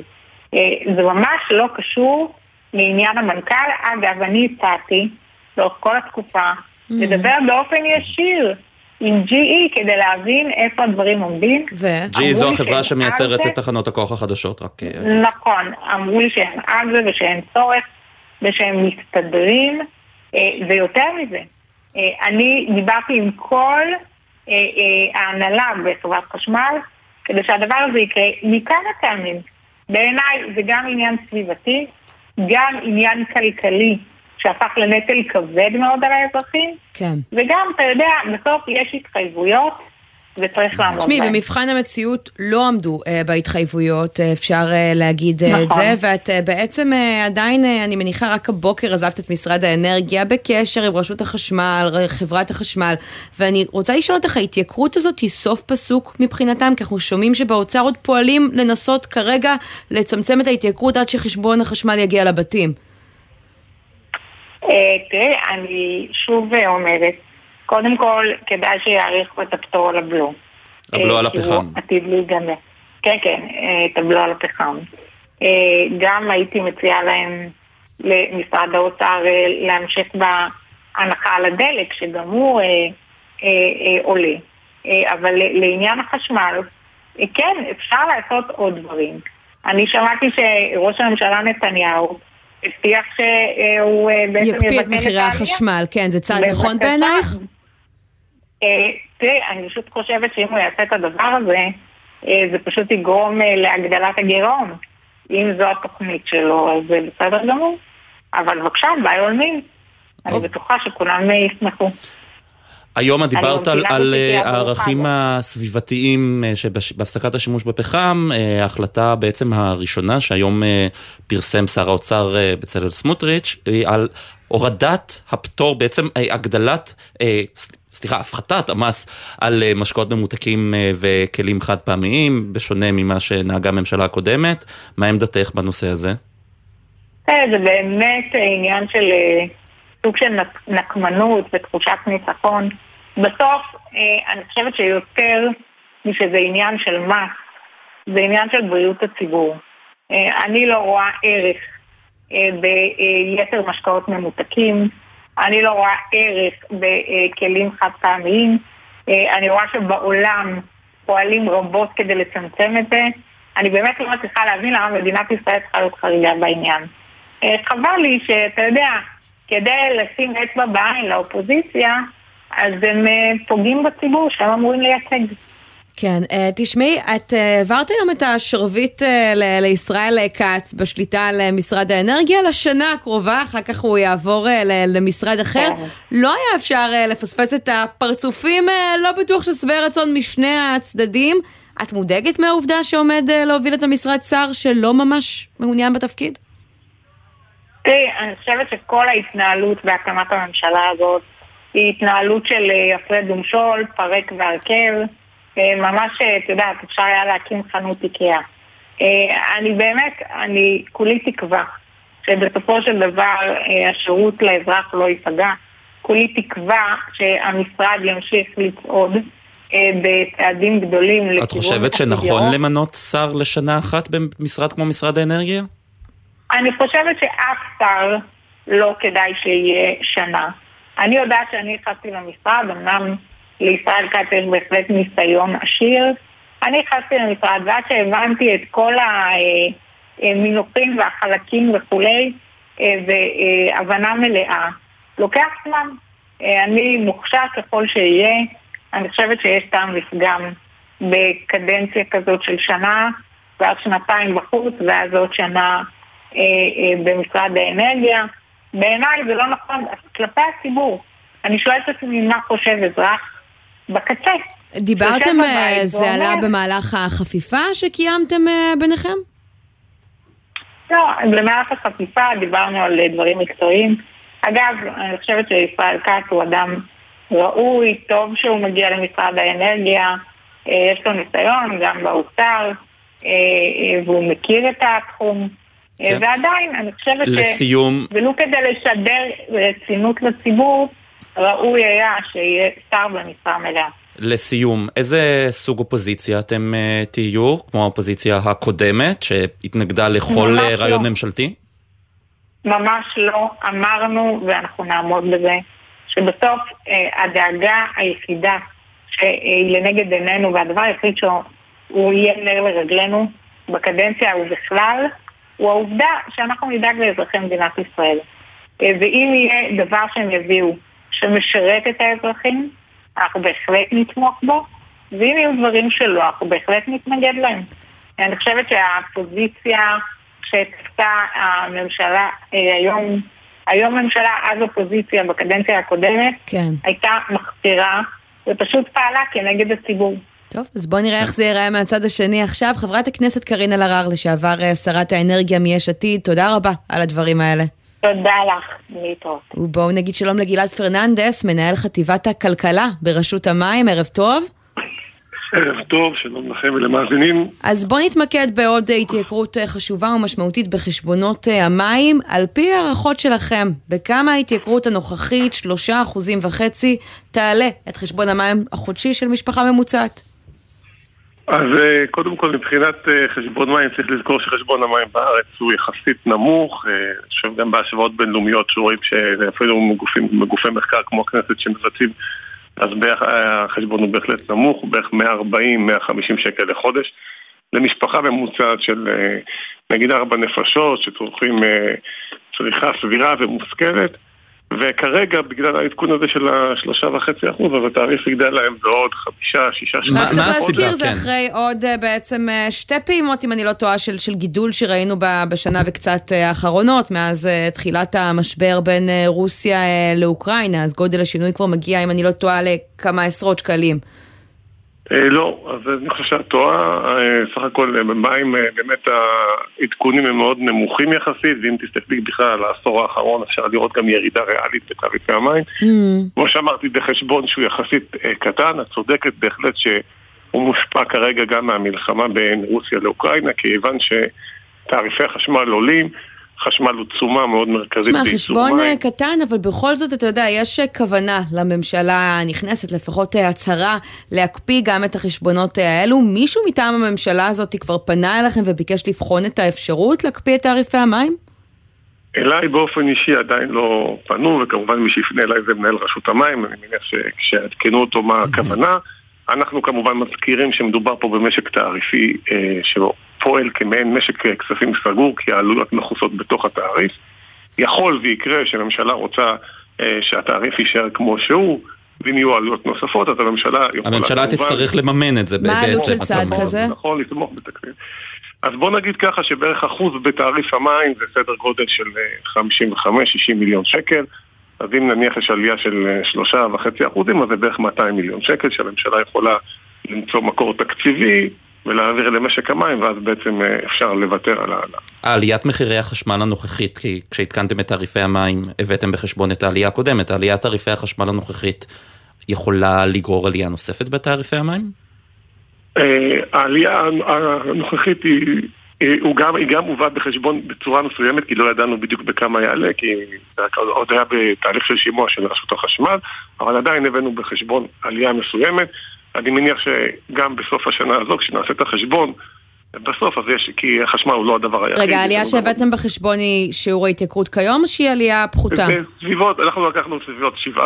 אה, זה ממש לא קשור לעניין המנכ"ל. אגב, אני הצעתי לאורך כל התקופה mm-hmm. לדבר באופן ישיר עם GE כדי להבין איפה הדברים עומדים. ו? GE זו החברה שמייצרת את תחנות הכוח החדשות, רק... אה, נכון, אמרו לי שהם על זה ושאין צורך ושהם מסתדרים, אה, ויותר מזה, אני דיברתי עם כל ההנהלה בחברת חשמל כדי שהדבר הזה יקרה מכמה טעמים. בעיניי זה גם עניין סביבתי, גם עניין כלכלי שהפך לנטל כבד מאוד על האזרחים, כן. וגם, אתה יודע, בסוף יש התחייבויות וצריך לעמוד בהן. תשמעי, במבחן המציאות לא עמדו uh, בהתחייבויות, uh, אפשר uh, להגיד נכון. את זה, ואת uh, בעצם uh, עדיין, uh, אני מניחה, רק הבוקר עזבת את משרד האנרגיה בקשר עם רשות החשמל, חברת החשמל, ואני רוצה לשאול אותך, ההתייקרות הזאת היא סוף פסוק מבחינתם? כי אנחנו שומעים שבאוצר עוד פועלים לנסות כרגע לצמצם את ההתייקרות עד שחשבון החשמל יגיע לבתים. תראה, אני שוב אומרת, קודם כל, כדאי שיאריכו את הפטור על הבלו. הבלו על הפחם. הוא עתיד להיגמר. כן, כן, אה, את הבלו על הפחם. אה, גם הייתי מציעה להם, למשרד האוצר, אה, להמשיך בהנחה על הדלק, שגם הוא עולה. אבל לעניין החשמל, כן, אפשר לעשות עוד דברים. אני שמעתי שראש הממשלה נתניהו הבטיח שהוא בעצם יבטל את העלייה. יקפיא את מחירי החשמל, כן, זה צעד נכון בעינייך? אה, תראי, אני פשוט חושבת שאם הוא יעשה את הדבר הזה, אה, זה פשוט יגרום אה, להגדלת הגירעון. אם זו התוכנית שלו, אז זה בסדר גמור. אבל בבקשה, ביי עולמים. אני בטוחה שכולם ישמחו. היום את דיברת על, על הערכים הסביבתיים שבהפסקת השימוש בפחם, ההחלטה בעצם הראשונה שהיום פרסם שר האוצר בצלאל סמוטריץ', על הורדת הפטור, בעצם הגדלת, סליחה, הפחתת המס על אה, משקאות ממותקים אה, וכלים חד פעמיים, בשונה ממה שנהגה הממשלה הקודמת. מה עמדתך בנושא הזה? אה, זה באמת עניין של סוג של נקמנות ותחושת ניצחון. בסוף, אני חושבת שיותר משזה עניין של מס, זה עניין של בריאות הציבור. אני לא רואה ערך ביתר משקאות ממותקים. אני לא רואה ערך בכלים חד פעמיים. אה, אני רואה שבעולם פועלים רבות כדי לצמצם את זה. אני באמת לא מצליחה להבין למה מדינת ישראל צריכה להיות חריגה בעניין. אה, חבל לי שאתה יודע, כדי לשים אצבע בעין לאופוזיציה, אז הם אה, פוגעים בציבור שהם אמורים לייצג. כן, uh, תשמעי, את uh, העברת היום את השרביט לישראל כץ בשליטה על משרד האנרגיה לשנה הקרובה, אחר כך הוא יעבור למשרד אחר. כן. לא היה אפשר לפספס את הפרצופים, לא בטוח ששבעי רצון משני הצדדים. את מודאגת מהעובדה שעומד להוביל את המשרד שר שלא ממש מעוניין בתפקיד? תראי, אני חושבת שכל ההתנהלות בהקמת הממשלה הזאת היא התנהלות של הפרד ומשול, פרק והרכב. אה, ממש, אה, את יודעת, אפשר היה להקים חנות איקאה. אה, אני באמת, אני כולי תקווה שבסופו של דבר השירות לאזרח לא ייפגע. כולי תקווה שהמשרד ימשיך לצעוד בצעדים גדולים. את חושבת שנכון למנות שר לשנה אחת במשרד כמו משרד האנרגיה? אני חושבת שאף שר לא כדאי שיהיה שנה. אני יודעת שאני נכנסתי למשרד, אמנם לישראל כץ יש בהחלט ניסיון עשיר. אני נכנסתי למשרד ועד שהבנתי את כל המינוחים והחלקים וכולי, אה, והבנה מלאה, לוקח זמן. אה, אני מוכשר ככל שאהיה, אני חושבת שיש טעם לפגם בקדנציה כזאת של שנה, ואז שנתיים בחוץ, ואז עוד שנה במשרד האנרגיה. בעיניי זה לא נכון, כלפי הציבור. אני שואלת את עצמי מה חושב אזרח בקצה. דיברתם, אה, זה עלה במהלך החפיפה שקיימתם אה, ביניכם? לא, במהלך החפיפה דיברנו על אה, דברים מקצועיים. אגב, אני חושבת שישראל כץ הוא אדם ראוי, טוב שהוא מגיע למשרד האנרגיה, אה, יש לו ניסיון גם באוצר, אה, אה, והוא מכיר את התחום. אה, כן. ועדיין, אני חושבת לסיום- ש... ולו כדי לשדר רצינות לציבור, ראוי היה שיהיה שר במשרה מלאה. לסיום, איזה סוג אופוזיציה אתם אה, תהיו, כמו האופוזיציה הקודמת, שהתנגדה לכל אה, רעיון לא. ממשלתי? ממש לא. אמרנו, ואנחנו נעמוד בזה, שבסוף אה, הדאגה היחידה שהיא לנגד עינינו, והדבר היחיד שהוא יהיה נר לרגלינו בקדנציה ובכלל, הוא העובדה שאנחנו נדאג לאזרחי מדינת ישראל. אה, ואם יהיה דבר שהם יביאו שמשרת את האזרחים, אנחנו בהחלט נתמוך בו, ואם יהיו דברים שלא, אנחנו בהחלט נתנגד להם. אני חושבת שהפוזיציה שהצגתה הממשלה אה, היום, היום ממשלה אז אופוזיציה בקדנציה הקודמת, כן. הייתה מחפירה ופשוט פעלה כנגד הציבור. טוב, אז בואו נראה איך זה ייראה מהצד השני עכשיו. חברת הכנסת קארין אלהרר, לשעבר אה, שרת האנרגיה מיש עתיד, תודה רבה על הדברים האלה. תודה לך, להתראות. ובואו נגיד שלום לגלעד פרננדס, מנהל חטיבת הכלכלה ברשות המים, ערב טוב. ערב טוב, שלום לכם ולמאזינים. אז בואו נתמקד בעוד התייקרות אה, חשובה ומשמעותית בחשבונות אה, המים. על פי הערכות שלכם, בכמה ההתייקרות הנוכחית, שלושה אחוזים וחצי, תעלה את חשבון המים החודשי של משפחה ממוצעת? אז אה, קודם כל מבחינת אה, חשבון מים צריך לזכור שחשבון המים בארץ הוא יחסית נמוך, אה, אני חושב גם בהשוואות בינלאומיות שרואים שאפילו מגופים, מגופי מחקר כמו הכנסת שמבצעים אז בערך, אה, החשבון הוא בהחלט נמוך, הוא בערך 140-150 שקל לחודש. למשפחה ממוצעת של אה, נגיד ארבע נפשות שצורכים אה, צריכה סבירה ומושכלת וכרגע בגלל העדכון הזה של השלושה וחצי אחוז אז התעריף יגדל להם בעוד חמישה, שישה שקלים. רק צריך להזכיר, כן. זה אחרי עוד אה, בעצם אה, שתי פעימות, אם אני לא טועה, של, של גידול שראינו בשנה וקצת אה, האחרונות, מאז תחילת המשבר בין רוסיה לאוקראינה, אז גודל השינוי כבר מגיע, אם אני לא טועה, לכמה עשרות שקלים. אה, לא, אז אני חושב שאת טועה, אה, סך הכל במים אה, באמת העדכונים הם מאוד נמוכים יחסית, ואם תסתכלי בכלל על העשור האחרון אפשר לראות גם ירידה ריאלית בתעריפי המים. כמו שאמרתי, בחשבון שהוא יחסית קטן, את צודקת בהחלט שהוא מושפע כרגע גם מהמלחמה בין רוסיה לאוקראינה, כיוון שתעריפי החשמל עולים, חשמל הוא תשומה מאוד מרכזית תשמע, חשבון מים. אה, קטן, אבל בכל זאת, אתה יודע, יש אה, כוונה לממשלה הנכנסת, לפחות אה, הצהרה, להקפיא גם את החשבונות האלו. מישהו מטעם הממשלה הזאת כבר פנה אליכם וביקש לבחון את האפשרות להקפיא את תעריפי המים? אליי באופן אישי עדיין לא פנו, וכמובן מי שיפנה אליי זה מנהל רשות המים, אני מניח שכשיעדכנו אותו מה הכוונה. אנחנו כמובן מזכירים שמדובר פה במשק תעריפי אה, שפועל כמעין משק אה, כספים סגור, כי העלויות מכוסות בתוך התעריף. יכול ויקרה שהממשלה רוצה אה, שהתעריף יישאר כמו שהוא, ואם יהיו עלויות נוספות, אז הממשלה יכולה... הממשלה כמובן- תצטרך לממן את זה מה העלות בעצם. של צעד. כזה? נכון, לתמוך בתקציב. אז בוא נגיד ככה שבערך אחוז בתעריף המים זה סדר גודל של אה, 55-60 מיליון שקל. אז אם נניח יש עלייה של אה, שלושה וחצי אחוזים, אז זה בערך 200 מיליון שקל שהממשלה יכולה למצוא מקור תקציבי ולהעביר למשק המים, ואז בעצם אה, אפשר לוותר על העלה. העליית מחירי החשמל הנוכחית, כי כשעדכנתם את תעריפי המים, הבאתם בחשבון את העלייה הקודמת, עליית תעריפי החשמל הנוכחית יכולה לגרור עלייה נוספת בתעריפי המים? אה, העלייה הנוכחית היא, היא, הוא גם, היא גם הובאה בחשבון בצורה מסוימת, כי לא ידענו בדיוק בכמה יעלה, כי זה עוד היה בתהליך של שימוע של רשות החשמל, אבל עדיין הבאנו בחשבון עלייה מסוימת. אני מניח שגם בסוף השנה הזו, כשנעשה את החשבון, בסוף אז יש, כי החשמל הוא לא הדבר היחיד. רגע, העלייה שהבאתם בחשבון היא שיעור ההתייקרות כיום, או שהיא עלייה פחותה? זה סביבות, אנחנו לקחנו סביבות 7-8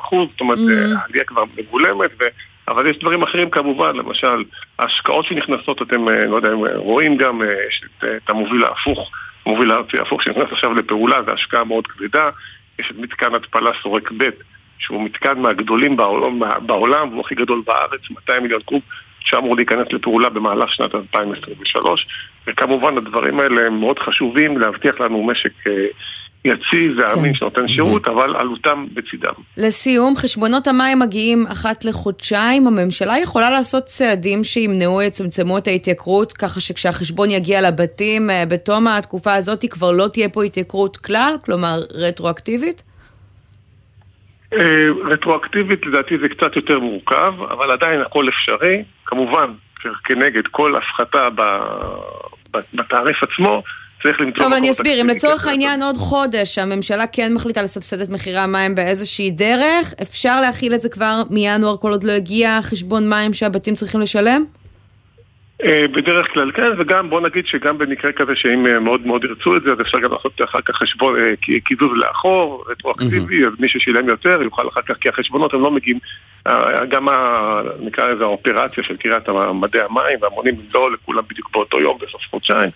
אחוז, זאת אומרת, Mm. העלייה כבר מגולמת, ו... אבל יש דברים אחרים כמובן, למשל, ההשקעות שנכנסות, אתם, אה, לא יודע אם אה, רואים גם, יש את, את המוביל ההפוך, המוביל הארצי ההפוך שנכנס עכשיו לפעולה, זו השקעה מאוד כבדה, יש את מתקן התפלה סורק ב', שהוא מתקן מהגדולים בעולם, בעולם והוא הכי גדול בארץ, 200 מיליון קוב, שאמור להיכנס לפעולה במהלך שנת 2023, וכמובן הדברים האלה הם מאוד חשובים להבטיח לנו משק אה, יציב ואמין כן. שנותן שירות, אבל עלותם בצידם. לסיום, חשבונות המים מגיעים אחת לחודשיים, הממשלה יכולה לעשות צעדים שימנעו, יצמצמו את ההתייקרות, ככה שכשהחשבון יגיע לבתים אה, בתום התקופה הזאת כבר לא תהיה פה התייקרות כלל, כלומר רטרואקטיבית? אה, רטרואקטיבית לדעתי זה קצת יותר מורכב, אבל עדיין הכל אפשרי. כמובן, כנגד כל הפחתה בתעריף עצמו, צריך למצוא טוב, אני אסביר, אם לצורך העניין עוד חודש הממשלה כן מחליטה לסבסד את מחירי המים באיזושהי דרך, אפשר להכיל את זה כבר מינואר כל עוד לא הגיע חשבון מים שהבתים צריכים לשלם? אה, בדרך כלל כן, וגם בוא נגיד שגם במקרה כזה שאם אה, מאוד מאוד ירצו את זה, אז אפשר גם לעשות אחר כך חשבון, אה, קיזוז לאחור, רטרואקטיבי, אז מי ששילם יותר יוכל אחר כך, כי החשבונות הם לא מגיעים, גם ה- נקרא לזה האופרציה של קריאת מדעי המים והמונים לא לכולם בדיוק באותו יום בסוף חודשיים,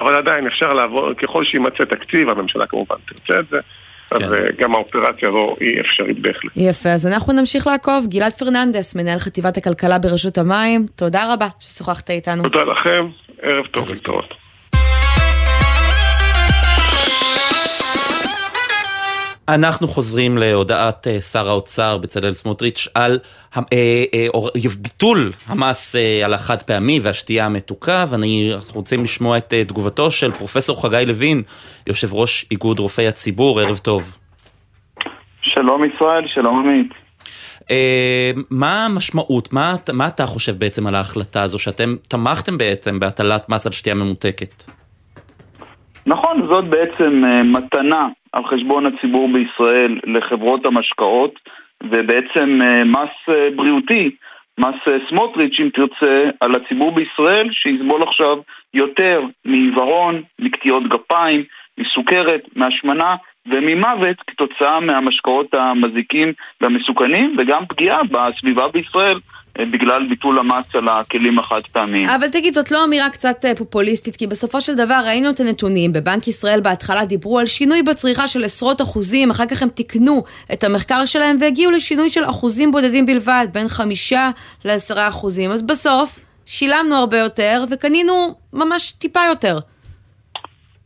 אבל עדיין אפשר לעבור, ככל שיימצא תקציב, הממשלה כמובן תרצה את זה, אז אה, גם האופרציה הזו היא אפשרית בהחלט. יפה, אז אנחנו נמשיך לעקוב. גלעד פרננדס, מנהל חטיבת הכלכלה ברשות המים, תודה רבה ששוחחת איתנו. תודה לכם, ערב טוב להתראות. אנחנו חוזרים להודעת אה, שר האוצר בצלאל סמוטריץ' על אה, אה, ביטול המס על החד פעמי והשתייה המתוקה ואנחנו רוצים לשמוע את תגובתו של פרופסור חגי לוין, יושב ראש איגוד רופאי הציבור, ערב טוב. שלום ישראל, שלום עמית. מה המשמעות, מה, מה אתה חושב בעצם על ההחלטה הזו שאתם תמכתם בעצם בהטלת מס על שתייה ממותקת? נכון, זאת בעצם מתנה על חשבון הציבור בישראל לחברות המשקאות, ובעצם אה, מס אה, בריאותי, מס אה, סמוטריץ', אם תרצה, על הציבור בישראל, שיסבול עכשיו יותר מעיוורון, מקטיעות גפיים, מסוכרת, מהשמנה וממוות כתוצאה מהמשקאות המזיקים והמסוכנים, וגם פגיעה בסביבה בישראל. אה, בגלל ביטול המס על הכלים החד פעמיים. אבל תגיד, זאת לא אמירה קצת אה, פופוליסטית, כי בסופו של דבר ראינו את הנתונים. בבנק ישראל בהתחלה דיברו על שינוי בצריכה של עשרות אחוזים, אחר כך הם תיקנו את המחקר שלהם והגיעו לשינוי של אחוזים בודדים בלבד, בין חמישה לעשרה אחוזים. אז בסוף שילמנו הרבה יותר וקנינו ממש טיפה יותר.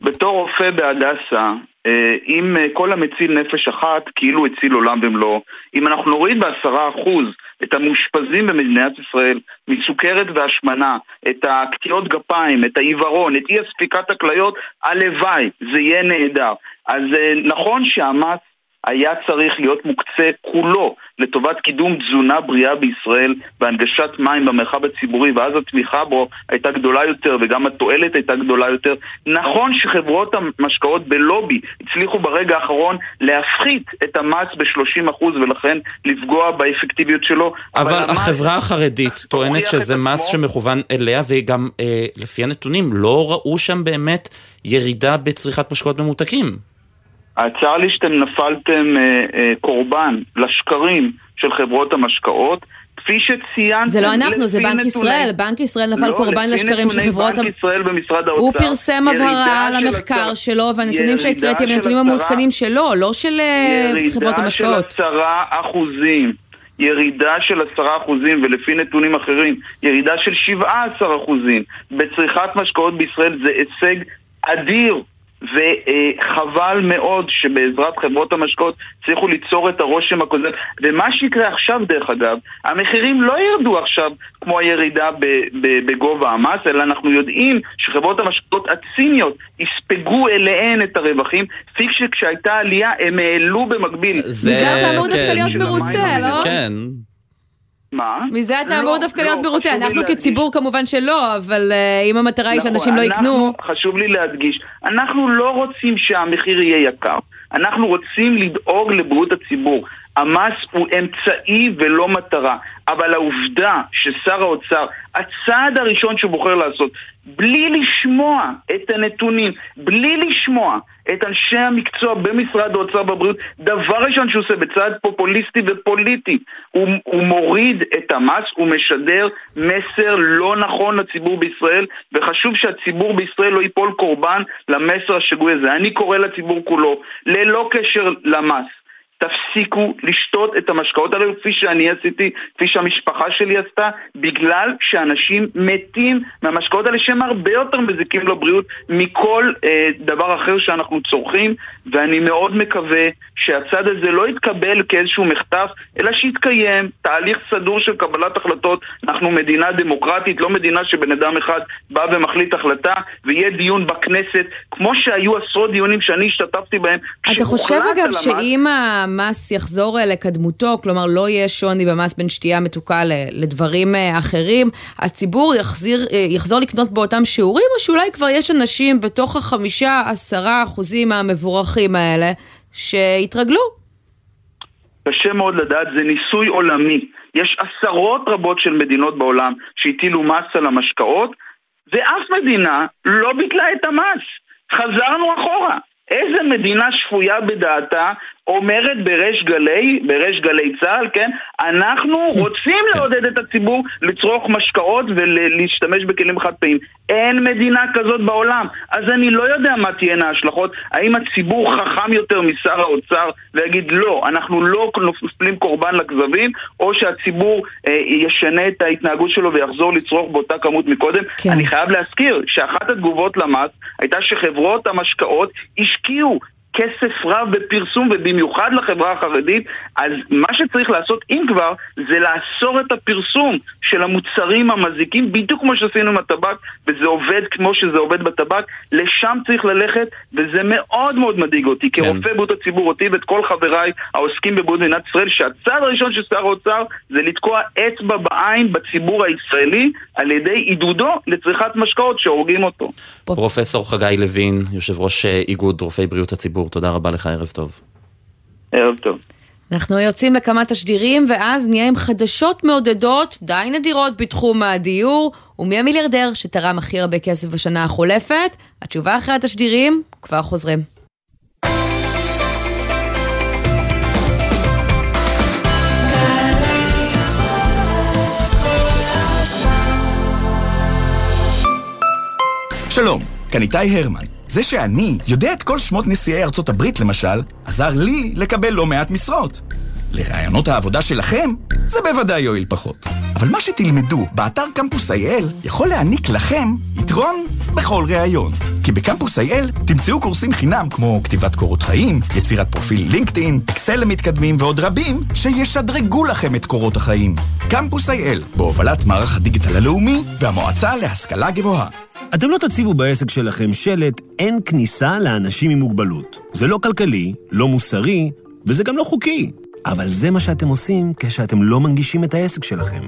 בתור רופא בהדסה, אה, אם כל המציל נפש אחת, כאילו הציל עולם במלואו. אם אנחנו נוריד בעשרה אחוז את המאושפזים במדינת ישראל מסוכרת והשמנה, את הקטיעות גפיים, את העיוורון, את אי אספיקת הכליות, הלוואי, זה יהיה נהדר. אז אה, נכון שהמס היה צריך להיות מוקצה כולו לטובת קידום תזונה בריאה בישראל והנגשת מים במרחב הציבורי ואז התמיכה בו הייתה גדולה יותר וגם התועלת הייתה גדולה יותר. נכון שחברות המשקאות בלובי הצליחו ברגע האחרון להפחית את המס ב-30% ולכן לפגוע באפקטיביות שלו. אבל המס- החברה החרדית טוענת שזה מס שמכוון אליה, וגם אה, לפי הנתונים לא ראו שם באמת ירידה בצריכת משקאות ממותקים. צר לי שאתם נפלתם אה, אה, קורבן לשקרים של חברות המשקאות. כפי שציינתם, זה לא אנחנו, זה בנק נתוני- ישראל. בנק ישראל נפל לא, קורבן לשקרים של חברות... בנק ישראל במשרד האוצר. הוא פרסם הבהרה על המחקר עשרה- שלו, והנתונים שהקראתי הם הנתונים המעודכנים שלו, לא של אה, חברות המשקאות. ירידה של עשרה אחוזים. ירידה של עשרה אחוזים, ולפי נתונים אחרים, ירידה של שבעה עשר אחוזים בצריכת משקאות בישראל זה הישג אדיר. וחבל מאוד שבעזרת חברות המשקאות הצליחו ליצור את הרושם הקודם ומה שיקרה עכשיו דרך אגב, המחירים לא ירדו עכשיו כמו הירידה בגובה המס, אלא אנחנו יודעים שחברות המשקאות הציניות יספגו אליהן את הרווחים, כפי שכשהייתה עלייה הם העלו במקביל. מזה אתה אמור דווקא להיות מרוצה, לא? כן. מה? מזה אתה לא, אמור דווקא לא, להיות מרוצה. אנחנו להדגיש. כציבור כמובן שלא, אבל אה, אם המטרה היא שאנשים נכון, לא יקנו... חשוב לי להדגיש, אנחנו לא רוצים שהמחיר יהיה יקר. אנחנו רוצים לדאוג לבריאות הציבור. המס הוא אמצעי ולא מטרה. אבל העובדה ששר האוצר, הצעד הראשון שהוא בוחר לעשות, בלי לשמוע את הנתונים, בלי לשמוע את אנשי המקצוע במשרד האוצר והבריאות, דבר ראשון שהוא עושה בצעד פופוליסטי ופוליטי, הוא, הוא מוריד את המס, הוא משדר מסר לא נכון לציבור בישראל, וחשוב שהציבור בישראל לא ייפול קורבן למסר השגוי הזה. אני קורא לציבור כולו, ללא קשר למס, תפסיקו לשתות את המשקאות האלו כפי שאני עשיתי, כפי שהמשפחה שלי עשתה, בגלל שאנשים מתים מהמשקאות האלה שהם הרבה יותר מזיקים לבריאות מכל אה, דבר אחר שאנחנו צורכים, ואני מאוד מקווה שהצד הזה לא יתקבל כאיזשהו מחטף, אלא שיתקיים תהליך סדור של קבלת החלטות. אנחנו מדינה דמוקרטית, לא מדינה שבן אדם אחד בא ומחליט החלטה, ויהיה דיון בכנסת, כמו שהיו עשרות דיונים שאני השתתפתי בהם. אתה חושב אגב שאם המס יחזור אה, לקדמותו, כלומר לא יהיה שוני במס בין שתייה מתוקה לדברים אה, אחרים, הציבור יחזיר, אה, יחזור לקנות באותם שיעורים, או שאולי כבר יש אנשים בתוך החמישה, עשרה אחוזים המבורכים האלה, שיתרגלו? קשה מאוד לדעת, זה ניסוי עולמי. יש עשרות רבות של מדינות בעולם שהטילו מס על המשקאות, ואף מדינה לא ביטלה את המס. חזרנו אחורה. איזה מדינה שפויה בדעתה אומרת בריש גלי, בריש גלי צה"ל, כן? אנחנו רוצים לעודד את הציבור לצרוך משקאות ולהשתמש בכלים חד פעמים. אין מדינה כזאת בעולם. אז אני לא יודע מה תהיינה ההשלכות. האם הציבור חכם יותר משר האוצר ויגיד לא, אנחנו לא נופלים קורבן לכזבים, או שהציבור אה, ישנה את ההתנהגות שלו ויחזור לצרוך באותה כמות מקודם. כן. אני חייב להזכיר שאחת התגובות למס הייתה שחברות המשקאות השקיעו כסף רב בפרסום ובמיוחד לחברה החרדית, אז מה שצריך לעשות, אם כבר, זה לאסור את הפרסום של המוצרים המזיקים, בדיוק כמו שעשינו עם הטבק, וזה עובד כמו שזה עובד בטבק, לשם צריך ללכת, וזה מאוד מאוד מדאיג אותי, כן. כרופא בריאות הציבור, אותי ואת כל חבריי העוסקים בבריאות מדינת ישראל, שהצעד הראשון של שר האוצר זה לתקוע אצבע בעין בציבור הישראלי על ידי עידודו לצריכת משקאות שהורגים אותו. פרופסור חגי לוין, יושב ראש אה, איגוד רופאי בריאות הציבור. גור, תודה רבה לך, ערב טוב. ערב טוב. אנחנו יוצאים לכמה תשדירים, ואז נהיה עם חדשות מעודדות, די נדירות בתחום הדיור, ומי המיליארדר שתרם הכי הרבה כסף בשנה החולפת? התשובה אחרי התשדירים, כבר חוזרים. שלום, כאן איתי הרמן. זה שאני יודע את כל שמות נשיאי ארצות הברית, למשל, עזר לי לקבל לא מעט משרות. לרעיונות העבודה שלכם, זה בוודאי יועיל פחות. אבל מה שתלמדו באתר קמפוס IL יכול להעניק לכם יתרון בכל ראיון. כי בקמפוס IL תמצאו קורסים חינם כמו כתיבת קורות חיים, יצירת פרופיל לינקדאין, אקסל למתקדמים ועוד רבים שישדרגו לכם את קורות החיים. קמפוס IL, בהובלת מערך הדיגיטל הלאומי והמועצה להשכלה גבוהה. אתם לא תציבו בעסק שלכם שלט אין כניסה לאנשים עם מוגבלות. זה לא כלכלי, לא מוסרי, וזה גם לא חוקי. אבל זה מה שאתם עושים כשאתם לא מנגישים את העסק שלכם.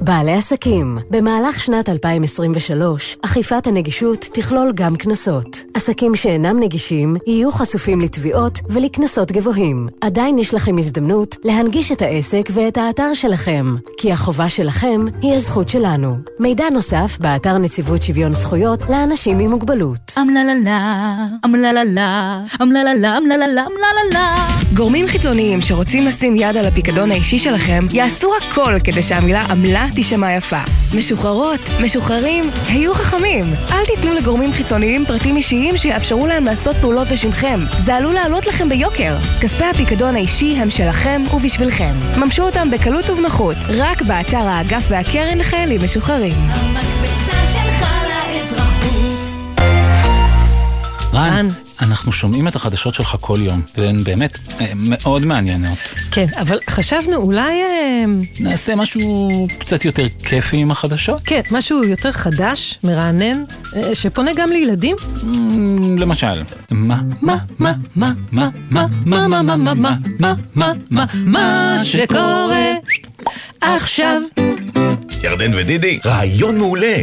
בעלי עסקים, במהלך שנת 2023, אכיפת הנגישות תכלול גם קנסות. עסקים שאינם נגישים יהיו חשופים לתביעות ולקנסות גבוהים. עדיין יש לכם הזדמנות להנגיש את העסק ואת האתר שלכם, כי החובה שלכם היא הזכות שלנו. מידע נוסף באתר נציבות שוויון זכויות לאנשים עם מוגבלות. אמללה, אמללה, אמללה, אמללה, אמללה. גורמים חיצוניים שרוצים לשים יד על הפיקדון האישי שלכם, יעשו הכל כדי שהמילה עמלה תישמע יפה. משוחררות, משוחררים, היו חכמים. אל תיתנו לגורמים חיצוניים פרטים אישיים שיאפשרו להם לעשות פעולות בשמכם. זה עלול לעלות לכם ביוקר. כספי הפיקדון האישי הם שלכם ובשבילכם. ממשו אותם בקלות ובנוחות, רק באתר האגף והקרן לחיילים משוחררים. המקפצה שלך לאזרחות. רן. אנחנו שומעים את החדשות שלך כל יום, והן באמת אה, מאוד מעניינות. כן, אבל חשבנו אולי... אה, נעשה משהו קצת יותר כיפי עם החדשות? כן, משהו יותר חדש, מרענן, אה, שפונה גם לילדים? למשל, מה, מה, מה, מה, מה, מה, מה, מה, מה, מה, מה, מה, מה, מה, מה שקורה עכשיו. ירדן ודידי, רעיון מעולה,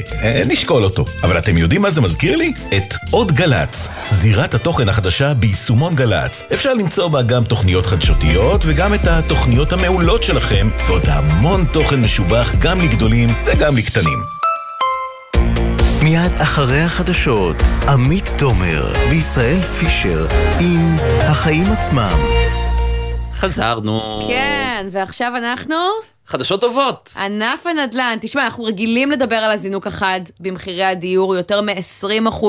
נשקול אותו. אבל אתם יודעים מה זה מזכיר לי? את עוד גל"צ, זירת התוכן החדשה ביישומון גל"צ. אפשר למצוא בה גם תוכניות חדשותיות וגם את התוכניות המעולות שלכם, ועוד המון תוכן משובח גם לגדולים וגם לקטנים. מיד אחרי החדשות, עמית תומר וישראל פישר עם החיים עצמם. חזרנו. כן, ועכשיו אנחנו... חדשות טובות. ענף הנדל"ן, תשמע, אנחנו רגילים לדבר על הזינוק החד במחירי הדיור, יותר מ-20%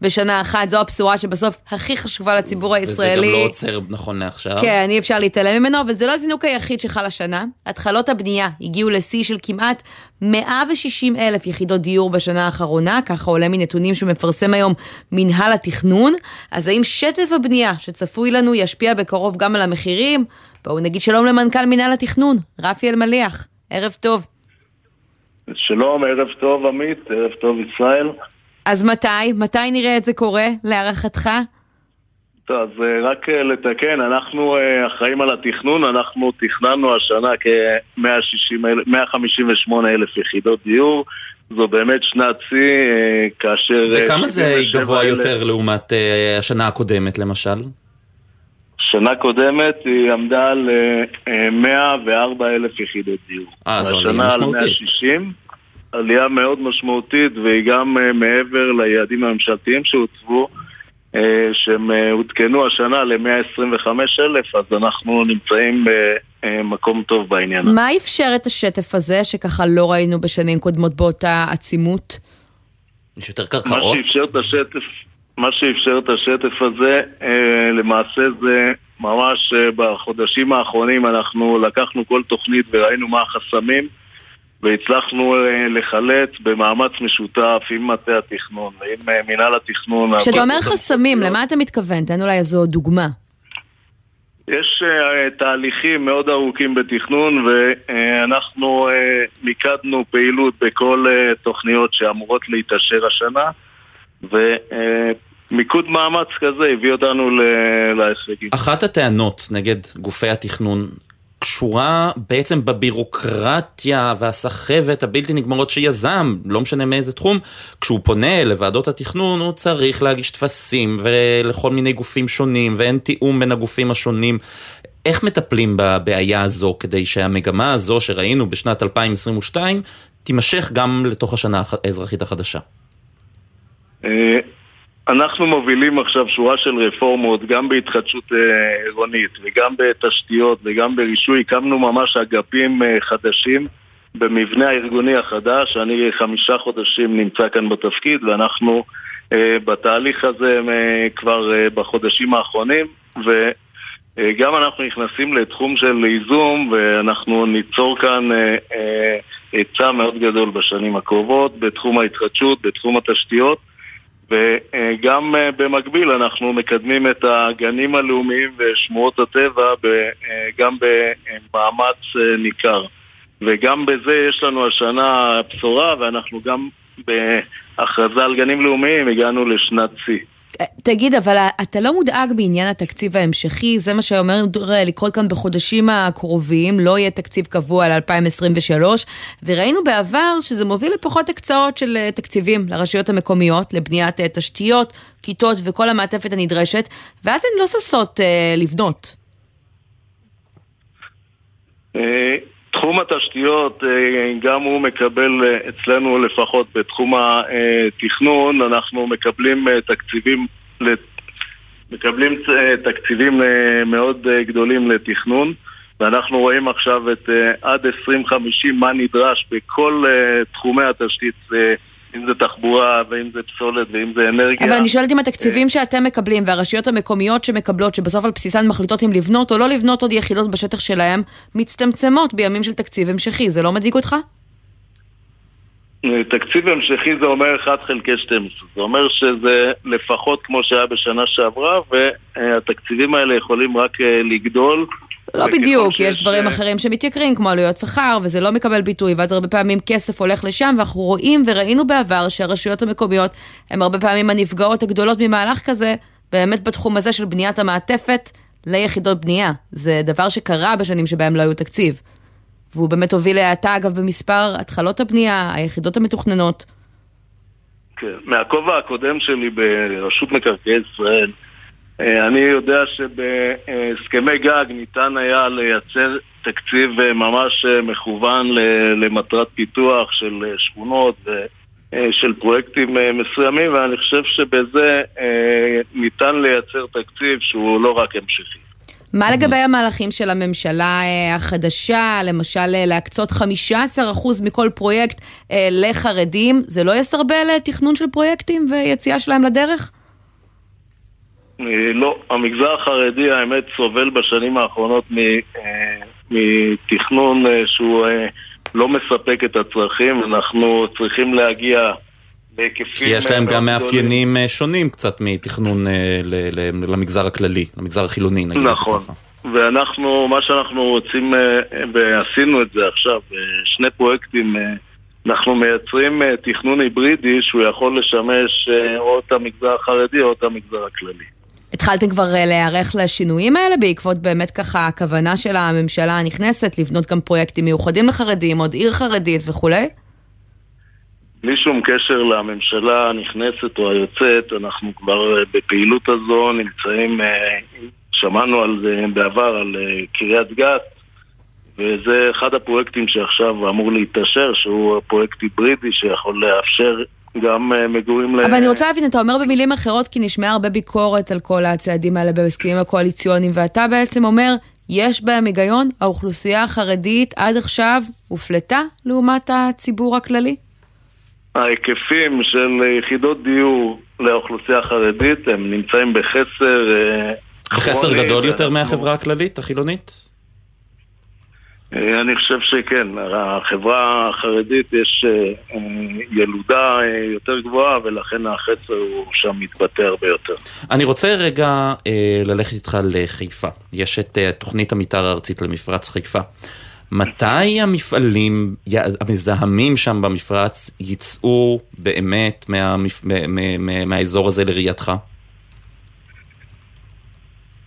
בשנה אחת, זו הבשורה שבסוף הכי חשובה לציבור הישראלי. וזה גם לא עוצר נכון לעכשיו. כן, אי אפשר להתעלם ממנו, אבל זה לא הזינוק היחיד שחל השנה. התחלות הבנייה הגיעו לשיא של כמעט 160 אלף יחידות דיור בשנה האחרונה, ככה עולה מנתונים שמפרסם היום מנהל התכנון. אז האם שטף הבנייה שצפוי לנו ישפיע בקרוב גם על המחירים? בואו נגיד שלום למנכ"ל מנהל התכנון, רפי אלמליח. ערב טוב. שלום, ערב טוב עמית, ערב טוב ישראל. אז מתי? מתי נראה את זה קורה, להערכתך? טוב, אז אה, רק אה, לתקן, אנחנו אה, אחראים על התכנון, אנחנו תכננו השנה כ-158 אלף יחידות דיור. זו באמת שנת שיא, כאשר... וכמה זה גבוה יותר לעומת השנה הקודמת, למשל? שנה קודמת היא עמדה על 104 אה, אלף יחידות דיור. אה, זו עלייה משמעותית. על 160, עלייה מאוד משמעותית, והיא גם אה, מעבר ליעדים הממשלתיים שהוצבו, אה, שהם עודכנו השנה ל-125 אלף, אז אנחנו נמצאים במקום טוב בעניין מה אפשר את השטף הזה, שככה לא ראינו בשנים קודמות באותה עצימות? יש יותר קרקעות? מה שאפשר את השטף... מה שאפשר את השטף הזה, אה, למעשה זה ממש אה, בחודשים האחרונים אנחנו לקחנו כל תוכנית וראינו מה החסמים והצלחנו אה, לחלץ במאמץ משותף עם מטה התכנון, עם מינהל התכנון. כשאתה אומר חסמים, למה אתה מתכוון? תן אולי איזו דוגמה. יש uh, תהליכים מאוד ארוכים בתכנון ואנחנו uh, מיקדנו פעילות בכל uh, תוכניות שאמורות להתאשר השנה ומיקוד מאמץ כזה הביא אותנו להישגים. אחת הטענות נגד גופי התכנון קשורה בעצם בבירוקרטיה והסחבת הבלתי נגמרות שיזם, לא משנה מאיזה תחום, כשהוא פונה לוועדות התכנון הוא צריך להגיש טפסים ולכל מיני גופים שונים ואין תיאום בין הגופים השונים. איך מטפלים בבעיה הזו כדי שהמגמה הזו שראינו בשנת 2022 תימשך גם לתוך השנה האזרחית החדשה? אה, אנחנו מובילים עכשיו שורה של רפורמות, גם בהתחדשות אה, עירונית וגם בתשתיות וגם ברישוי. הקמנו ממש אגפים אה, חדשים במבנה הארגוני החדש. אני חמישה חודשים נמצא כאן בתפקיד ואנחנו בתהליך הזה כבר בחודשים האחרונים וגם אנחנו נכנסים לתחום של ייזום ואנחנו ניצור כאן היצע מאוד גדול בשנים הקרובות בתחום ההתחדשות, בתחום התשתיות וגם אה, במקביל אנחנו מקדמים את הגנים הלאומיים ושמורות הטבע אה, גם במאמץ אה, ניכר. וגם בזה יש לנו השנה בשורה, ואנחנו גם בהכרזה על גנים לאומיים הגענו לשנת שיא. תגיד, אבל אתה לא מודאג בעניין התקציב ההמשכי? זה מה שאומר לקרות כאן בחודשים הקרובים, לא יהיה תקציב קבוע על 2023, וראינו בעבר שזה מוביל לפחות הקצאות של אה, תקציבים לרשויות המקומיות, לבניית אה, תשתיות, כיתות וכל המעטפת הנדרשת, ואז הן לא ששות אה, לבנות. תחום התשתיות, גם הוא מקבל אצלנו לפחות בתחום התכנון, אנחנו מקבלים תקציבים, מקבלים תקציבים מאוד גדולים לתכנון ואנחנו רואים עכשיו את עד 2050 מה נדרש בכל תחומי התשתית אם זה תחבורה, ואם זה פסולת, ואם זה אנרגיה. אבל אני שואלת אם התקציבים שאתם מקבלים והרשויות המקומיות שמקבלות, שבסוף על בסיסן מחליטות אם לבנות או לא לבנות עוד יחידות בשטח שלהם, מצטמצמות בימים של תקציב המשכי, זה לא מדאיג אותך? תקציב המשכי זה אומר 1 חלקי 12, זה אומר שזה לפחות כמו שהיה בשנה שעברה והתקציבים האלה יכולים רק אה, לגדול לא בדיוק, יש דברים אחרים שמתייקרים, כמו עלויות שכר, וזה לא מקבל ביטוי, ואז הרבה פעמים כסף הולך לשם, ואנחנו רואים וראינו בעבר שהרשויות המקומיות הן הרבה פעמים הנפגעות הגדולות ממהלך כזה, באמת בתחום הזה של בניית המעטפת ליחידות בנייה. זה דבר שקרה בשנים שבהם לא היו תקציב. והוא באמת הוביל להאטה, אגב, במספר התחלות הבנייה, היחידות המתוכננות. כן, מהכובע הקודם שלי ברשות מקרקעי ישראל, אה, אני יודע שבהסכמי גג ניתן היה לייצר תקציב אה, ממש אה, מכוון למטרת פיתוח של שכונות ושל פרויקטים מסוימים ואני חושב שבזה ניתן לייצר תקציב שהוא לא רק המשכי. מה לגבי המהלכים של הממשלה אה, החדשה, למשל אה, להקצות 15% מכל פרויקט אה, לחרדים, זה לא יסרבל תכנון של פרויקטים ויציאה שלהם לדרך? לא, המגזר החרדי האמת סובל בשנים האחרונות מתכנון שהוא לא מספק את הצרכים, אנחנו צריכים להגיע בהיקפים... כי יש להם גם מאפיינים שונים קצת מתכנון למגזר הכללי, למגזר החילוני נגיד. נכון. ואנחנו, מה שאנחנו רוצים, אה, ועשינו את זה עכשיו, אה, שני פרויקטים, אה, אנחנו מייצרים תכנון היברידי שהוא יכול לשמש או את המגזר החרדי או את המגזר הכללי. התחלתם כבר להיערך לשינויים האלה בעקבות באמת ככה הכוונה של הממשלה הנכנסת לבנות גם פרויקטים מיוחדים לחרדים, עוד עיר חרדית וכולי? בלי שום קשר לממשלה הנכנסת או היוצאת, אנחנו כבר בפעילות הזו נמצאים שמענו על זה בעבר, על אה, קריית גת, וזה אחד הפרויקטים שעכשיו אמור להתאשר, שהוא פרויקט היברידי שיכול לאפשר גם אה, מגורים ל... אבל אני רוצה להבין, אתה אומר במילים אחרות, כי נשמעה הרבה ביקורת על כל הצעדים האלה בהסכמים הקואליציוניים, ואתה בעצם אומר, יש בהם היגיון? האוכלוסייה החרדית עד עכשיו הופלטה לעומת הציבור הכללי? ההיקפים של יחידות דיור לאוכלוסייה החרדית הם נמצאים בחסר אה, בחסר גדול יותר מהחברה הכללית, החילונית? אה, אני חושב שכן, החברה החרדית יש אה, אה, ילודה יותר גבוהה ולכן החסר הוא שם מתבטא הרבה יותר. אני רוצה רגע ללכת איתך לחיפה. יש את תוכנית המתאר הארצית למפרץ חיפה. מתי המפעלים המזהמים שם במפרץ יצאו באמת מהמפ... מהאזור הזה לראייתך?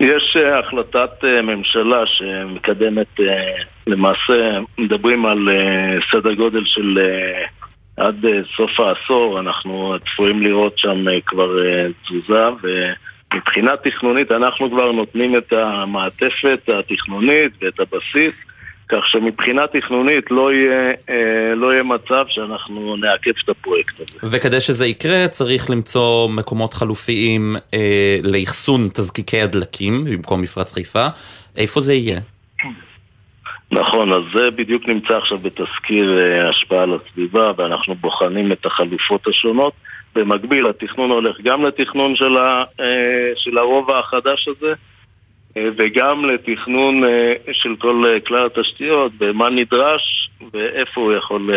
יש אה, החלטת אה, ממשלה שמקדמת, אה, למעשה מדברים על סדר גודל של עד סוף העשור, אנחנו צפויים לראות שם כבר תזוזה ומבחינה תכנונית אנחנו כבר נותנים את המעטפת התכנונית ואת הבסיס כך שמבחינה תכנונית לא יהיה, אה, לא יהיה מצב שאנחנו נעכב את הפרויקט הזה. וכדי שזה יקרה צריך למצוא מקומות חלופיים אה, לאחסון תזקיקי הדלקים במקום מפרץ חיפה. איפה זה יהיה? נכון, אז זה בדיוק נמצא עכשיו בתזכיר אה, השפעה על הסביבה ואנחנו בוחנים את החלופות השונות. במקביל התכנון הולך גם לתכנון של, ה, אה, של הרובע החדש הזה וגם לתכנון אה, של כל אה, כלל התשתיות, ומה נדרש ואיפה הוא יכול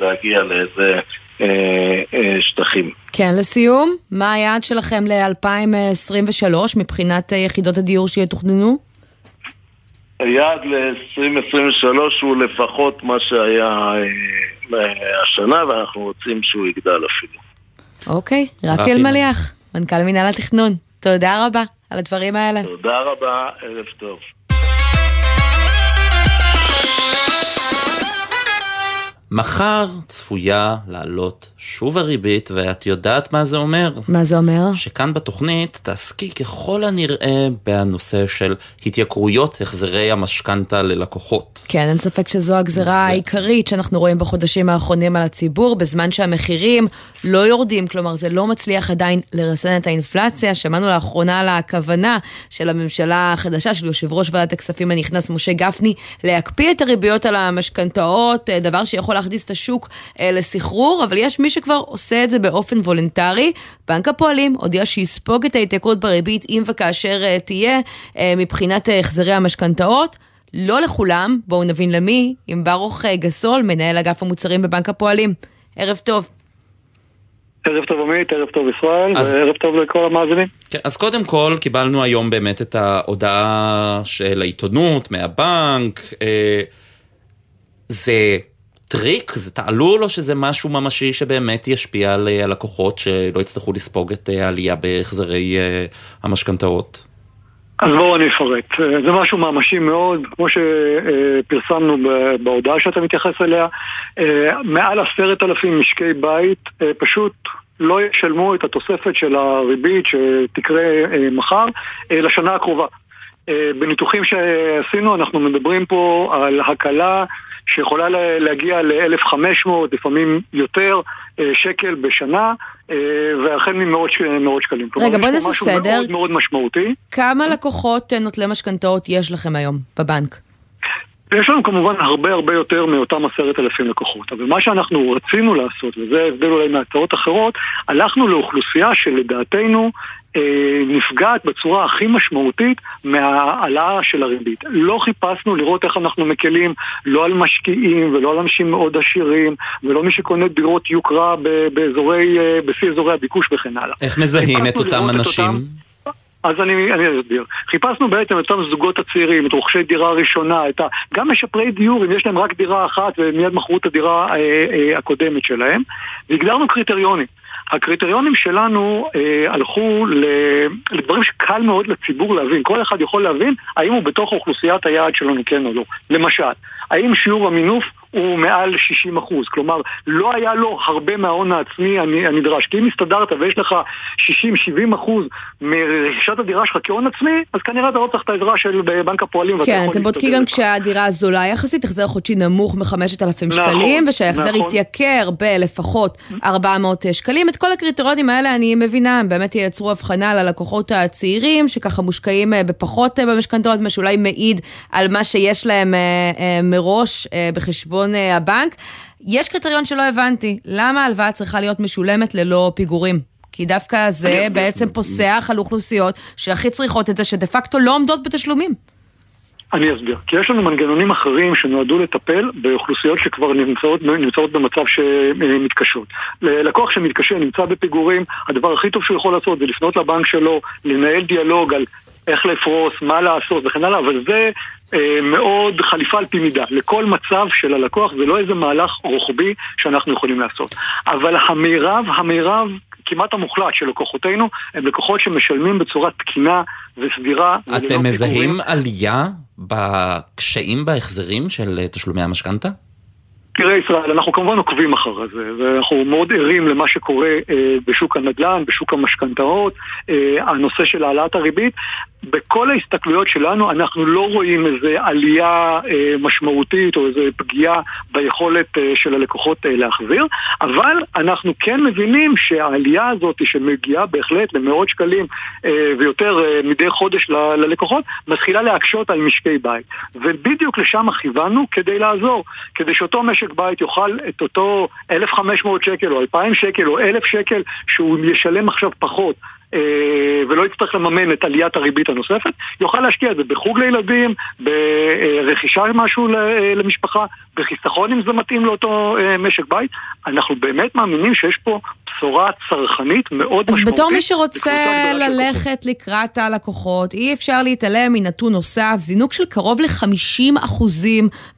להגיע לאיזה שטחים. כן, לסיום, מה היעד שלכם ל-2023 מבחינת יחידות הדיור שיתוכננו? היעד ל-2023 הוא לפחות מה שהיה השנה, ואנחנו רוצים שהוא יגדל אפילו. אוקיי, רפי אלמליח, מנכ"ל מינהל התכנון, תודה רבה. על הדברים האלה. תודה רבה, ערב טוב. מחר צפויה לעלות שוב הריבית, ואת יודעת מה זה אומר? מה זה אומר? שכאן בתוכנית תעסקי ככל הנראה בנושא של התייקרויות החזרי המשכנתה ללקוחות. כן, אין ספק שזו הגזרה זה... העיקרית שאנחנו רואים בחודשים האחרונים על הציבור, בזמן שהמחירים לא יורדים, כלומר זה לא מצליח עדיין לרסן את האינפלציה. שמענו לאחרונה על הכוונה של הממשלה החדשה, של יושב ראש ועדת הכספים הנכנס משה גפני, להקפיא את הריביות על המשכנתאות, דבר שיכול להכניס את השוק אה, לסחרור, אבל יש מי שכבר עושה את זה באופן וולונטרי. בנק הפועלים הודיע שיספוג את ההתייקרות בריבית אם וכאשר אה, תהיה אה, מבחינת אה, החזרי המשכנתאות. לא לכולם, בואו נבין למי, עם ברוך אה, גסול, מנהל אגף המוצרים בבנק הפועלים. ערב טוב. ערב טוב עמית, ערב טוב ישראל, אז... וערב טוב לכל המאזינים. כן, אז קודם כל קיבלנו היום באמת את ההודעה של העיתונות, מהבנק. אה, זה טריק? זה תעלול או שזה משהו ממשי שבאמת ישפיע על אה, הלקוחות שלא יצטרכו לספוג את אה, העלייה בהחזרי אה, המשכנתאות? אז בואו אני אפרט. זה משהו ממשי מאוד, כמו שפרסמנו בהודעה שאתה מתייחס אליה, מעל עשרת אלפים משקי בית פשוט לא ישלמו את התוספת של הריבית שתקרה מחר לשנה הקרובה. בניתוחים שעשינו אנחנו מדברים פה על הקלה שיכולה להגיע ל-1,500, לפעמים יותר, שקל בשנה, והחל ממאות שקלים. רגע, בוא נעשה סדר. משהו מאוד מאוד משמעותי. כמה לקוחות נוטלי משכנתאות יש לכם היום בבנק? יש לנו כמובן הרבה הרבה יותר מאותם עשרת אלפים לקוחות, אבל מה שאנחנו רצינו לעשות, וזה הבדל אולי מהצעות אחרות, הלכנו לאוכלוסייה שלדעתנו אה, נפגעת בצורה הכי משמעותית מההעלאה של הריבית. לא חיפשנו לראות איך אנחנו מקלים לא על משקיעים ולא על אנשים מאוד עשירים ולא מי שקונה דירות יוקרה באזורי, אה, בשיא אזורי הביקוש וכן הלאה. איך מזהים את אותם אנשים? את אותם, אז אני, אני אסביר. חיפשנו בעצם את אותם זוגות הצעירים, את רוכשי דירה ראשונה, את ה... גם משפרי דיור, אם יש להם רק דירה אחת ומיד מכרו את הדירה אה, אה, הקודמת שלהם, והגדרנו קריטריונים. הקריטריונים שלנו אה, הלכו לדברים שקל מאוד לציבור להבין. כל אחד יכול להבין האם הוא בתוך אוכלוסיית היעד שלנו כן או לא. למשל, האם שיעור המינוף הוא מעל 60 אחוז. כלומר, לא היה לו הרבה מההון העצמי הנדרש. כי אם הסתדרת ויש לך 60-70 אחוז מרכישת הדירה שלך כהון עצמי, אז כנראה אתה לא צריך את העזרה של בנק הפועלים. כן, אתם בודקים גם כשהדירה זולה יחסית, החזר חודשי נמוך מ-5,000 נכון, שקלים, ושההחזר נכון. יתייקר בלפחות 400 שקלים. את כל הקריטריונים האלה אני מבינה, הם באמת ייצרו הבחנה ללקוחות הצעירים, שככה מושקעים אה, בפחות אה, במשכנתאות, מה שאולי מעיד על מה שיש להם אה, מראש בחשבון. חשבון אה, הבנק. יש קריטריון שלא הבנתי, למה ההלוואה צריכה להיות משולמת ללא פיגורים? כי דווקא זה בעצם פוסח על אוכלוסיות שהכי צריכות את זה, שדה פקטו לא עומדות בתשלומים. אני אסביר. כי יש לנו מנגנונים אחרים שנועדו לטפל באוכלוסיות שכבר נמצאות, נמצאות במצב שמתקשות. לקוח שמתקשה, נמצא בפיגורים, הדבר הכי טוב שהוא יכול לעשות זה לפנות לבנק שלו, לנהל דיאלוג על איך לפרוס, מה לעשות וכן הלאה, אבל זה מאוד חליפה על פי מידה. לכל מצב של הלקוח זה לא איזה מהלך רוחבי שאנחנו יכולים לעשות. אבל המירב, המירב כמעט המוחלט של לקוחותינו הם לקוחות שמשלמים בצורה תקינה וסבירה. אתם מזהים עלייה בקשיים בהחזרים של תשלומי המשכנתה? תראה ישראל, אנחנו כמובן עוקבים אחר זה, ואנחנו מאוד ערים למה שקורה אה, בשוק הנדל"ן, בשוק המשכנתאות, אה, הנושא של העלאת הריבית. בכל ההסתכלויות שלנו אנחנו לא רואים איזו עלייה אה, משמעותית או איזו פגיעה ביכולת אה, של הלקוחות אה, להחזיר, אבל אנחנו כן מבינים שהעלייה הזאת שמגיעה בהחלט למאות שקלים אה, ויותר אה, מדי חודש ל- ללקוחות, מתחילה להקשות על משקי בית. ובדיוק לשם כיוונו כדי לעזור, כדי שאותו משק בית יוכל את אותו 1,500 שקל או 2,000 שקל או 1,000 שקל שהוא ישלם עכשיו פחות אה, ולא יצטרך לממן את עליית הריבית הנוספת, יוכל להשקיע את זה בחוג לילדים, ברכישה משהו למשפחה, בחיסכון אם זה מתאים לאותו אה, משק בית. אנחנו באמת מאמינים שיש פה בשורה צרכנית מאוד אז משמעותית. אז בתור מי שרוצה ללכת לקראת הלקוחות, אי אפשר להתעלם מנתון נוסף, זינוק של קרוב ל-50%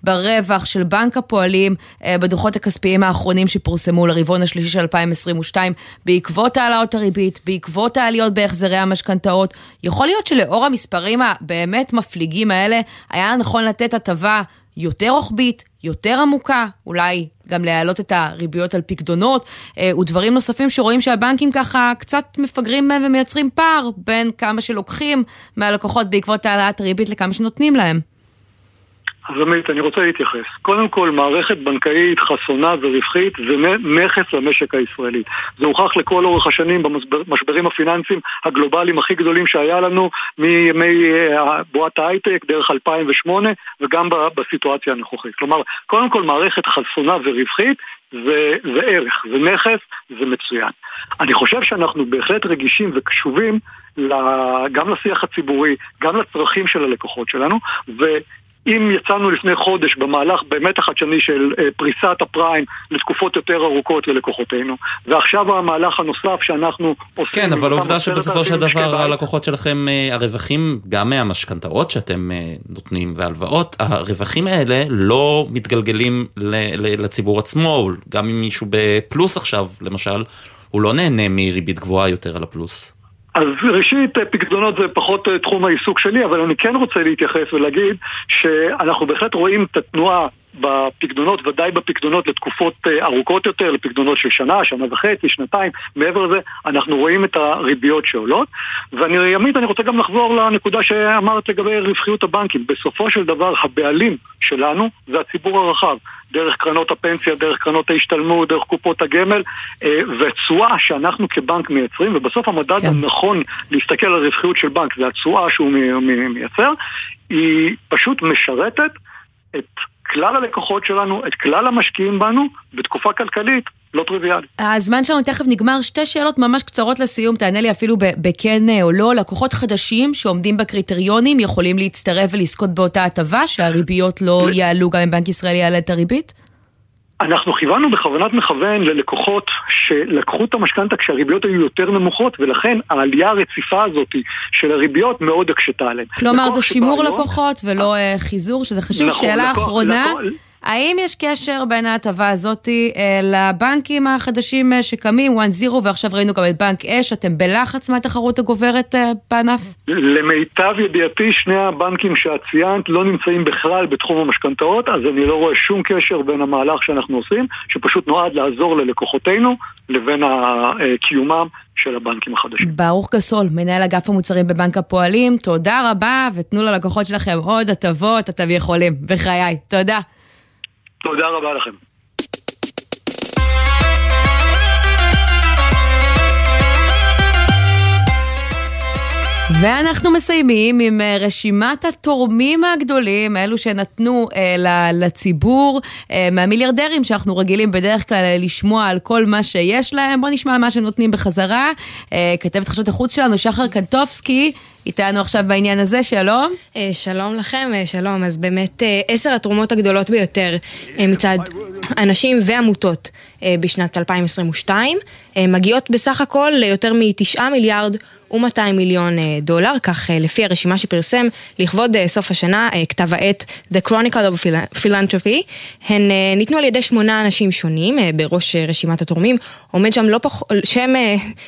ברווח של בנק הפועלים אה, בדוחות הכספיים האחרונים שפורסמו לרבעון השלישי של 2022, בעקבות העלאות הריבית, בעקבות העליות בהחזרי המשכנתאות. יכול להיות שלאור המספרים הבאמת מפליגים האלה, היה נכון לתת הטבה יותר רוחבית, יותר עמוקה, אולי גם להעלות את הריביות על פקדונות אה, ודברים נוספים שרואים שהבנקים ככה קצת מפגרים מהם ומייצרים פער בין כמה שלוקחים מהלקוחות בעקבות העלאת הריבית לכמה שנותנים להם. אז עמית, אני רוצה להתייחס. קודם כל, מערכת בנקאית חסונה ורווחית זה נכס למשק הישראלי. זה הוכח לכל אורך השנים במשברים הפיננסיים הגלובליים הכי גדולים שהיה לנו מימי אה, בועת ההייטק, דרך 2008, וגם בסיטואציה הנוכחית. כלומר, קודם כל, מערכת חסונה ורווחית זה, זה ערך, זה נכס, זה מצוין. אני חושב שאנחנו בהחלט רגישים וקשובים גם לשיח הציבורי, גם לצרכים של הלקוחות שלנו, ו... אם יצאנו לפני חודש במהלך באמת החדשני של אה, פריסת הפריים לתקופות יותר ארוכות ללקוחותינו, ועכשיו המהלך הנוסף שאנחנו עושים... כן, אבל עובדה שבסופו של דבר הלקוחות שלכם, אה, הרווחים גם מהמשכנתאות שאתם אה, נותנים והלוואות, הרווחים האלה לא מתגלגלים לציבור עצמו, גם אם מישהו בפלוס עכשיו, למשל, הוא לא נהנה מריבית גבוהה יותר על הפלוס. אז ראשית, פקדונות זה פחות אה, תחום העיסוק שלי, אבל אני כן רוצה להתייחס ולהגיד שאנחנו בהחלט רואים את התנועה בפקדונות, ודאי בפקדונות לתקופות אה, ארוכות יותר, לפקדונות של שנה, שנה וחצי, שנתיים, מעבר לזה, אנחנו רואים את הריביות שעולות. ואני, עמית, אני רוצה גם לחזור לנקודה שאמרת לגבי רווחיות הבנקים. בסופו של דבר, הבעלים שלנו זה הציבור הרחב. דרך קרנות הפנסיה, דרך קרנות ההשתלמות, דרך קופות הגמל, אה, ותשואה שאנחנו כבנק מייצרים, ובסוף המדד כן. הנכון להסתכל על רווחיות של בנק, זה התשואה שהוא מייצר, היא פשוט משרתת את כלל הלקוחות שלנו, את כלל המשקיעים בנו, בתקופה כלכלית לא טריוויאלית. הזמן שלנו תכף נגמר, שתי שאלות ממש קצרות לסיום, תענה לי אפילו בכן אה, או לא. לקוחות חדשים שעומדים בקריטריונים יכולים להצטרף ולזכות באותה הטבה, שהריביות לא יעלו גם אם בנק ישראל יעלה את הריבית? אנחנו כיוונו בכוונת מכוון ללקוחות שלקחו את המשכנתה כשהריביות היו יותר נמוכות ולכן העלייה הרציפה הזאת של הריביות מאוד הקשתה עליהם. כלומר זה שימור לקוחות ולא אה, חיזור, שזה חשוב. נכון, שאלה לקוח, אחרונה. לקוח, האם יש קשר בין ההטבה הזאת אה, לבנקים החדשים אה, שקמים, 1-0, ועכשיו ראינו גם את בנק אש, אתם בלחץ מהתחרות הגוברת אה, בענף? למיטב ידיעתי, שני הבנקים שאת ציינת לא נמצאים בכלל בתחום המשכנתאות, אז אני לא רואה שום קשר בין המהלך שאנחנו עושים, שפשוט נועד לעזור ללקוחותינו, לבין קיומם של הבנקים החדשים. ברוך גסול, מנהל אגף המוצרים בבנק הפועלים, תודה רבה, ותנו ללקוחות שלכם עוד הטבות, אתם יכולים, בחיי. תודה. תודה רבה לכם. ואנחנו מסיימים עם אה, רשימת התורמים הגדולים, אלו שנתנו אה, לציבור, אה, מהמיליארדרים שאנחנו רגילים בדרך כלל אה, לשמוע על כל מה שיש להם. בואו נשמע על מה שהם נותנים בחזרה. אה, כתבת חשבת החוץ שלנו, שחר קנטובסקי, איתנו עכשיו בעניין הזה, שלום. אה, שלום לכם, אה, שלום. אז באמת אה, עשר התרומות הגדולות ביותר מצד אנשים ועמותות בשנת 2022 מגיעות בסך הכל ליותר מ-9 מיליארד ו-200 מיליון דולר, כך לפי הרשימה שפרסם לכבוד סוף השנה כתב העת The Chronicle of Philanthropy. הן ניתנו על ידי שמונה אנשים שונים, בראש רשימת התורמים עומד שם לא פח... שם,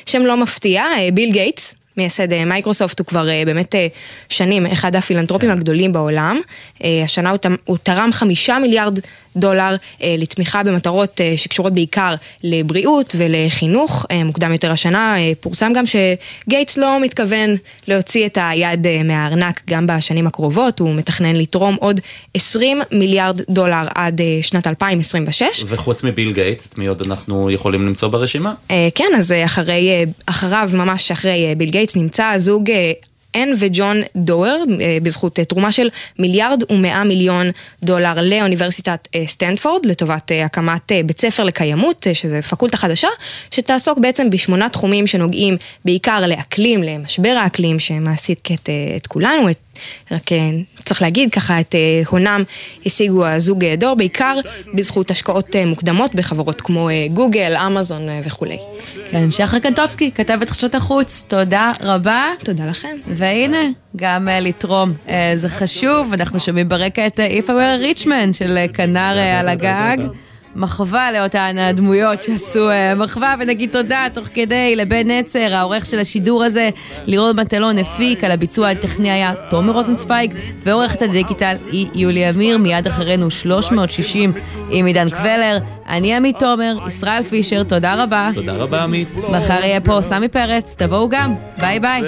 שם לא מפתיע, ביל גייטס. מייסד אה, מייקרוסופט הוא כבר אה, באמת אה, שנים אחד הפילנטרופים כן. הגדולים בעולם. השנה הוא תרם חמישה מיליארד דולר לתמיכה במטרות שקשורות בעיקר לבריאות ולחינוך. מוקדם יותר השנה פורסם גם שגייטס לא מתכוון להוציא את היד מהארנק גם בשנים הקרובות, הוא מתכנן לתרום עוד 20 מיליארד דולר עד שנת 2026. וחוץ מביל גייטס, את מי עוד אנחנו יכולים למצוא ברשימה? כן, אז אחרי, אחריו, ממש אחרי ביל גייטס, נמצא הזוג אן וג'ון דואר, אה, בזכות אה, תרומה של מיליארד ומאה מיליון דולר לאוניברסיטת אה, סטנפורד, לטובת הקמת בית ספר לקיימות, שזה פקולטה חדשה, שתעסוק בעצם בשמונה תחומים שנוגעים בעיקר לאקלים, למשבר האקלים שמעסיק את, את כולנו, את רק אה, צריך להגיד ככה, את אה, הונם השיגו הזוג אה, דור, בעיקר בזכות השקעות מוקדמות בחברות כמו גוגל, אמזון וכולי. כן, שחר קנטובסקי, כתבת חדשות החוץ, תודה רבה. תודה לכם. והנה, גם לתרום, זה חשוב, אנחנו שומעים ברקע את איפה ריצ'מן של כנר על הגג. מחווה לאותן הדמויות שעשו אה, מחווה, ונגיד תודה תוך כדי לבן נצר, העורך של השידור הזה, לירון מטלון הפיק, על הביצוע הטכני היה תומר רוזנצוויג, ועורכת הדיגיטל היא יולי אמיר, מיד אחרינו 360 עם עידן קבלר. אני עמית תומר, ישראל פישר, תודה רבה. תודה רבה עמית. מחר יהיה פה סמי פרץ, תבואו גם, ביי ביי.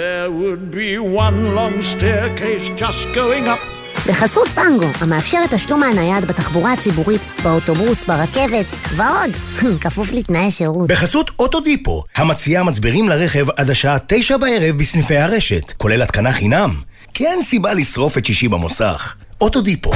בחסות פנגו, המאפשרת תשלום מהנייד בתחבורה הציבורית, באוטובוס, ברכבת ועוד, כפוף לתנאי שירות. בחסות אוטודיפו, המציעה מצברים לרכב עד השעה תשע בערב בסניפי הרשת, כולל התקנה חינם. כי אין סיבה לשרוף את שישי במוסך. אוטודיפו.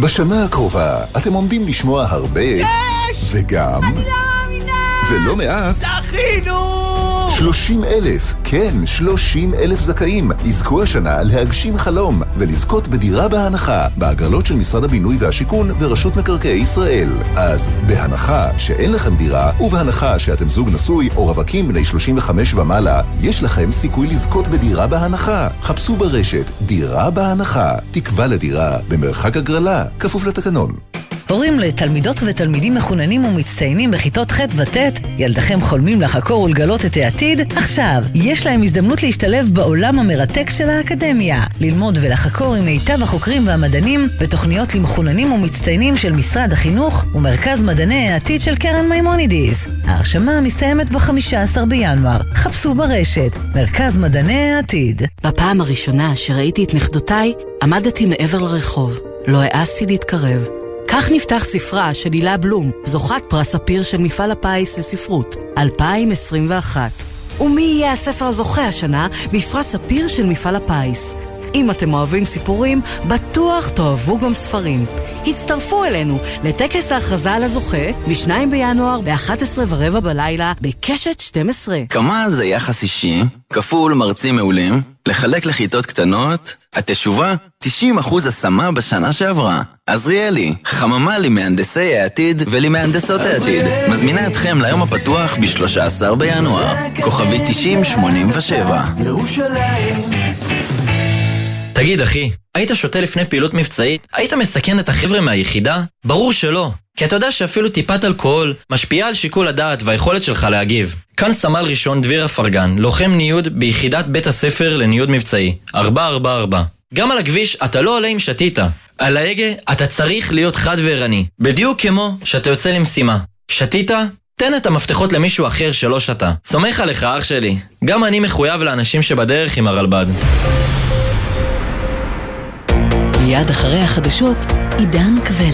בשנה הקרובה אתם עומדים לשמוע הרבה... יש! וגם... אני לא מאמינה! ולא מעט... זכינו! 30 אלף, כן, 30 אלף זכאים, יזכו השנה להגשים חלום ולזכות בדירה בהנחה בהגרלות של משרד הבינוי והשיכון ורשות מקרקעי ישראל. אז בהנחה שאין לכם דירה ובהנחה שאתם זוג נשוי או רווקים בני 35 ומעלה, יש לכם סיכוי לזכות בדירה בהנחה. חפשו ברשת דירה בהנחה, תקווה לדירה במרחק הגרלה, כפוף לתקנון. הורים לתלמידות ותלמידים מחוננים ומצטיינים בכיתות ח' וט', ילדיכם חולמים לחקור ולגלות את העתיד? עכשיו, יש להם הזדמנות להשתלב בעולם המרתק של האקדמיה. ללמוד ולחקור עם מיטב החוקרים והמדענים בתוכניות למחוננים ומצטיינים של משרד החינוך ומרכז מדעני העתיד של קרן מימונידיס. ההרשמה מסתיימת ב-15 בינואר. חפשו ברשת, מרכז מדעני העתיד. בפעם הראשונה שראיתי את נכדותיי, עמדתי מעבר לרחוב. לא העזתי להתקרב. כך נפתח ספרה של הילה בלום, זוכת פרס ספיר של מפעל הפיס לספרות, 2021. ומי יהיה הספר הזוכה השנה בפרס ספיר של מפעל הפיס? אם אתם אוהבים סיפורים, בטוח תאהבו גם ספרים. הצטרפו אלינו לטקס ההכרזה על הזוכה ב-2 בינואר ב-11 ורבע בלילה בקשת 12. כמה זה יחס אישי, כפול מרצים מעולים, לחלק לכיתות קטנות, התשובה 90% השמה בשנה שעברה. עזריאלי, חממה למהנדסי העתיד ולמהנדסות העתיד. מזמינה אתכם ליום הפתוח ב-13 בינואר. כוכבי 9087. ירושלים תגיד אחי, היית שותה לפני פעילות מבצעית? היית מסכן את החבר'ה מהיחידה? ברור שלא. כי אתה יודע שאפילו טיפת אלכוהול משפיעה על שיקול הדעת והיכולת שלך להגיב. כאן סמל ראשון דביר אפרגן, לוחם ניוד ביחידת בית הספר לניוד מבצעי, 444. גם על הכביש אתה לא עולה אם שתית. על ההגה אתה צריך להיות חד וערני. בדיוק כמו שאתה יוצא למשימה. שתית? תן את המפתחות למישהו אחר שלא שתה. סומך עליך אח שלי. גם אני מחויב לאנשים שבדרך עם הרלב"ד. מיד אחרי החדשות, עידן קבלת.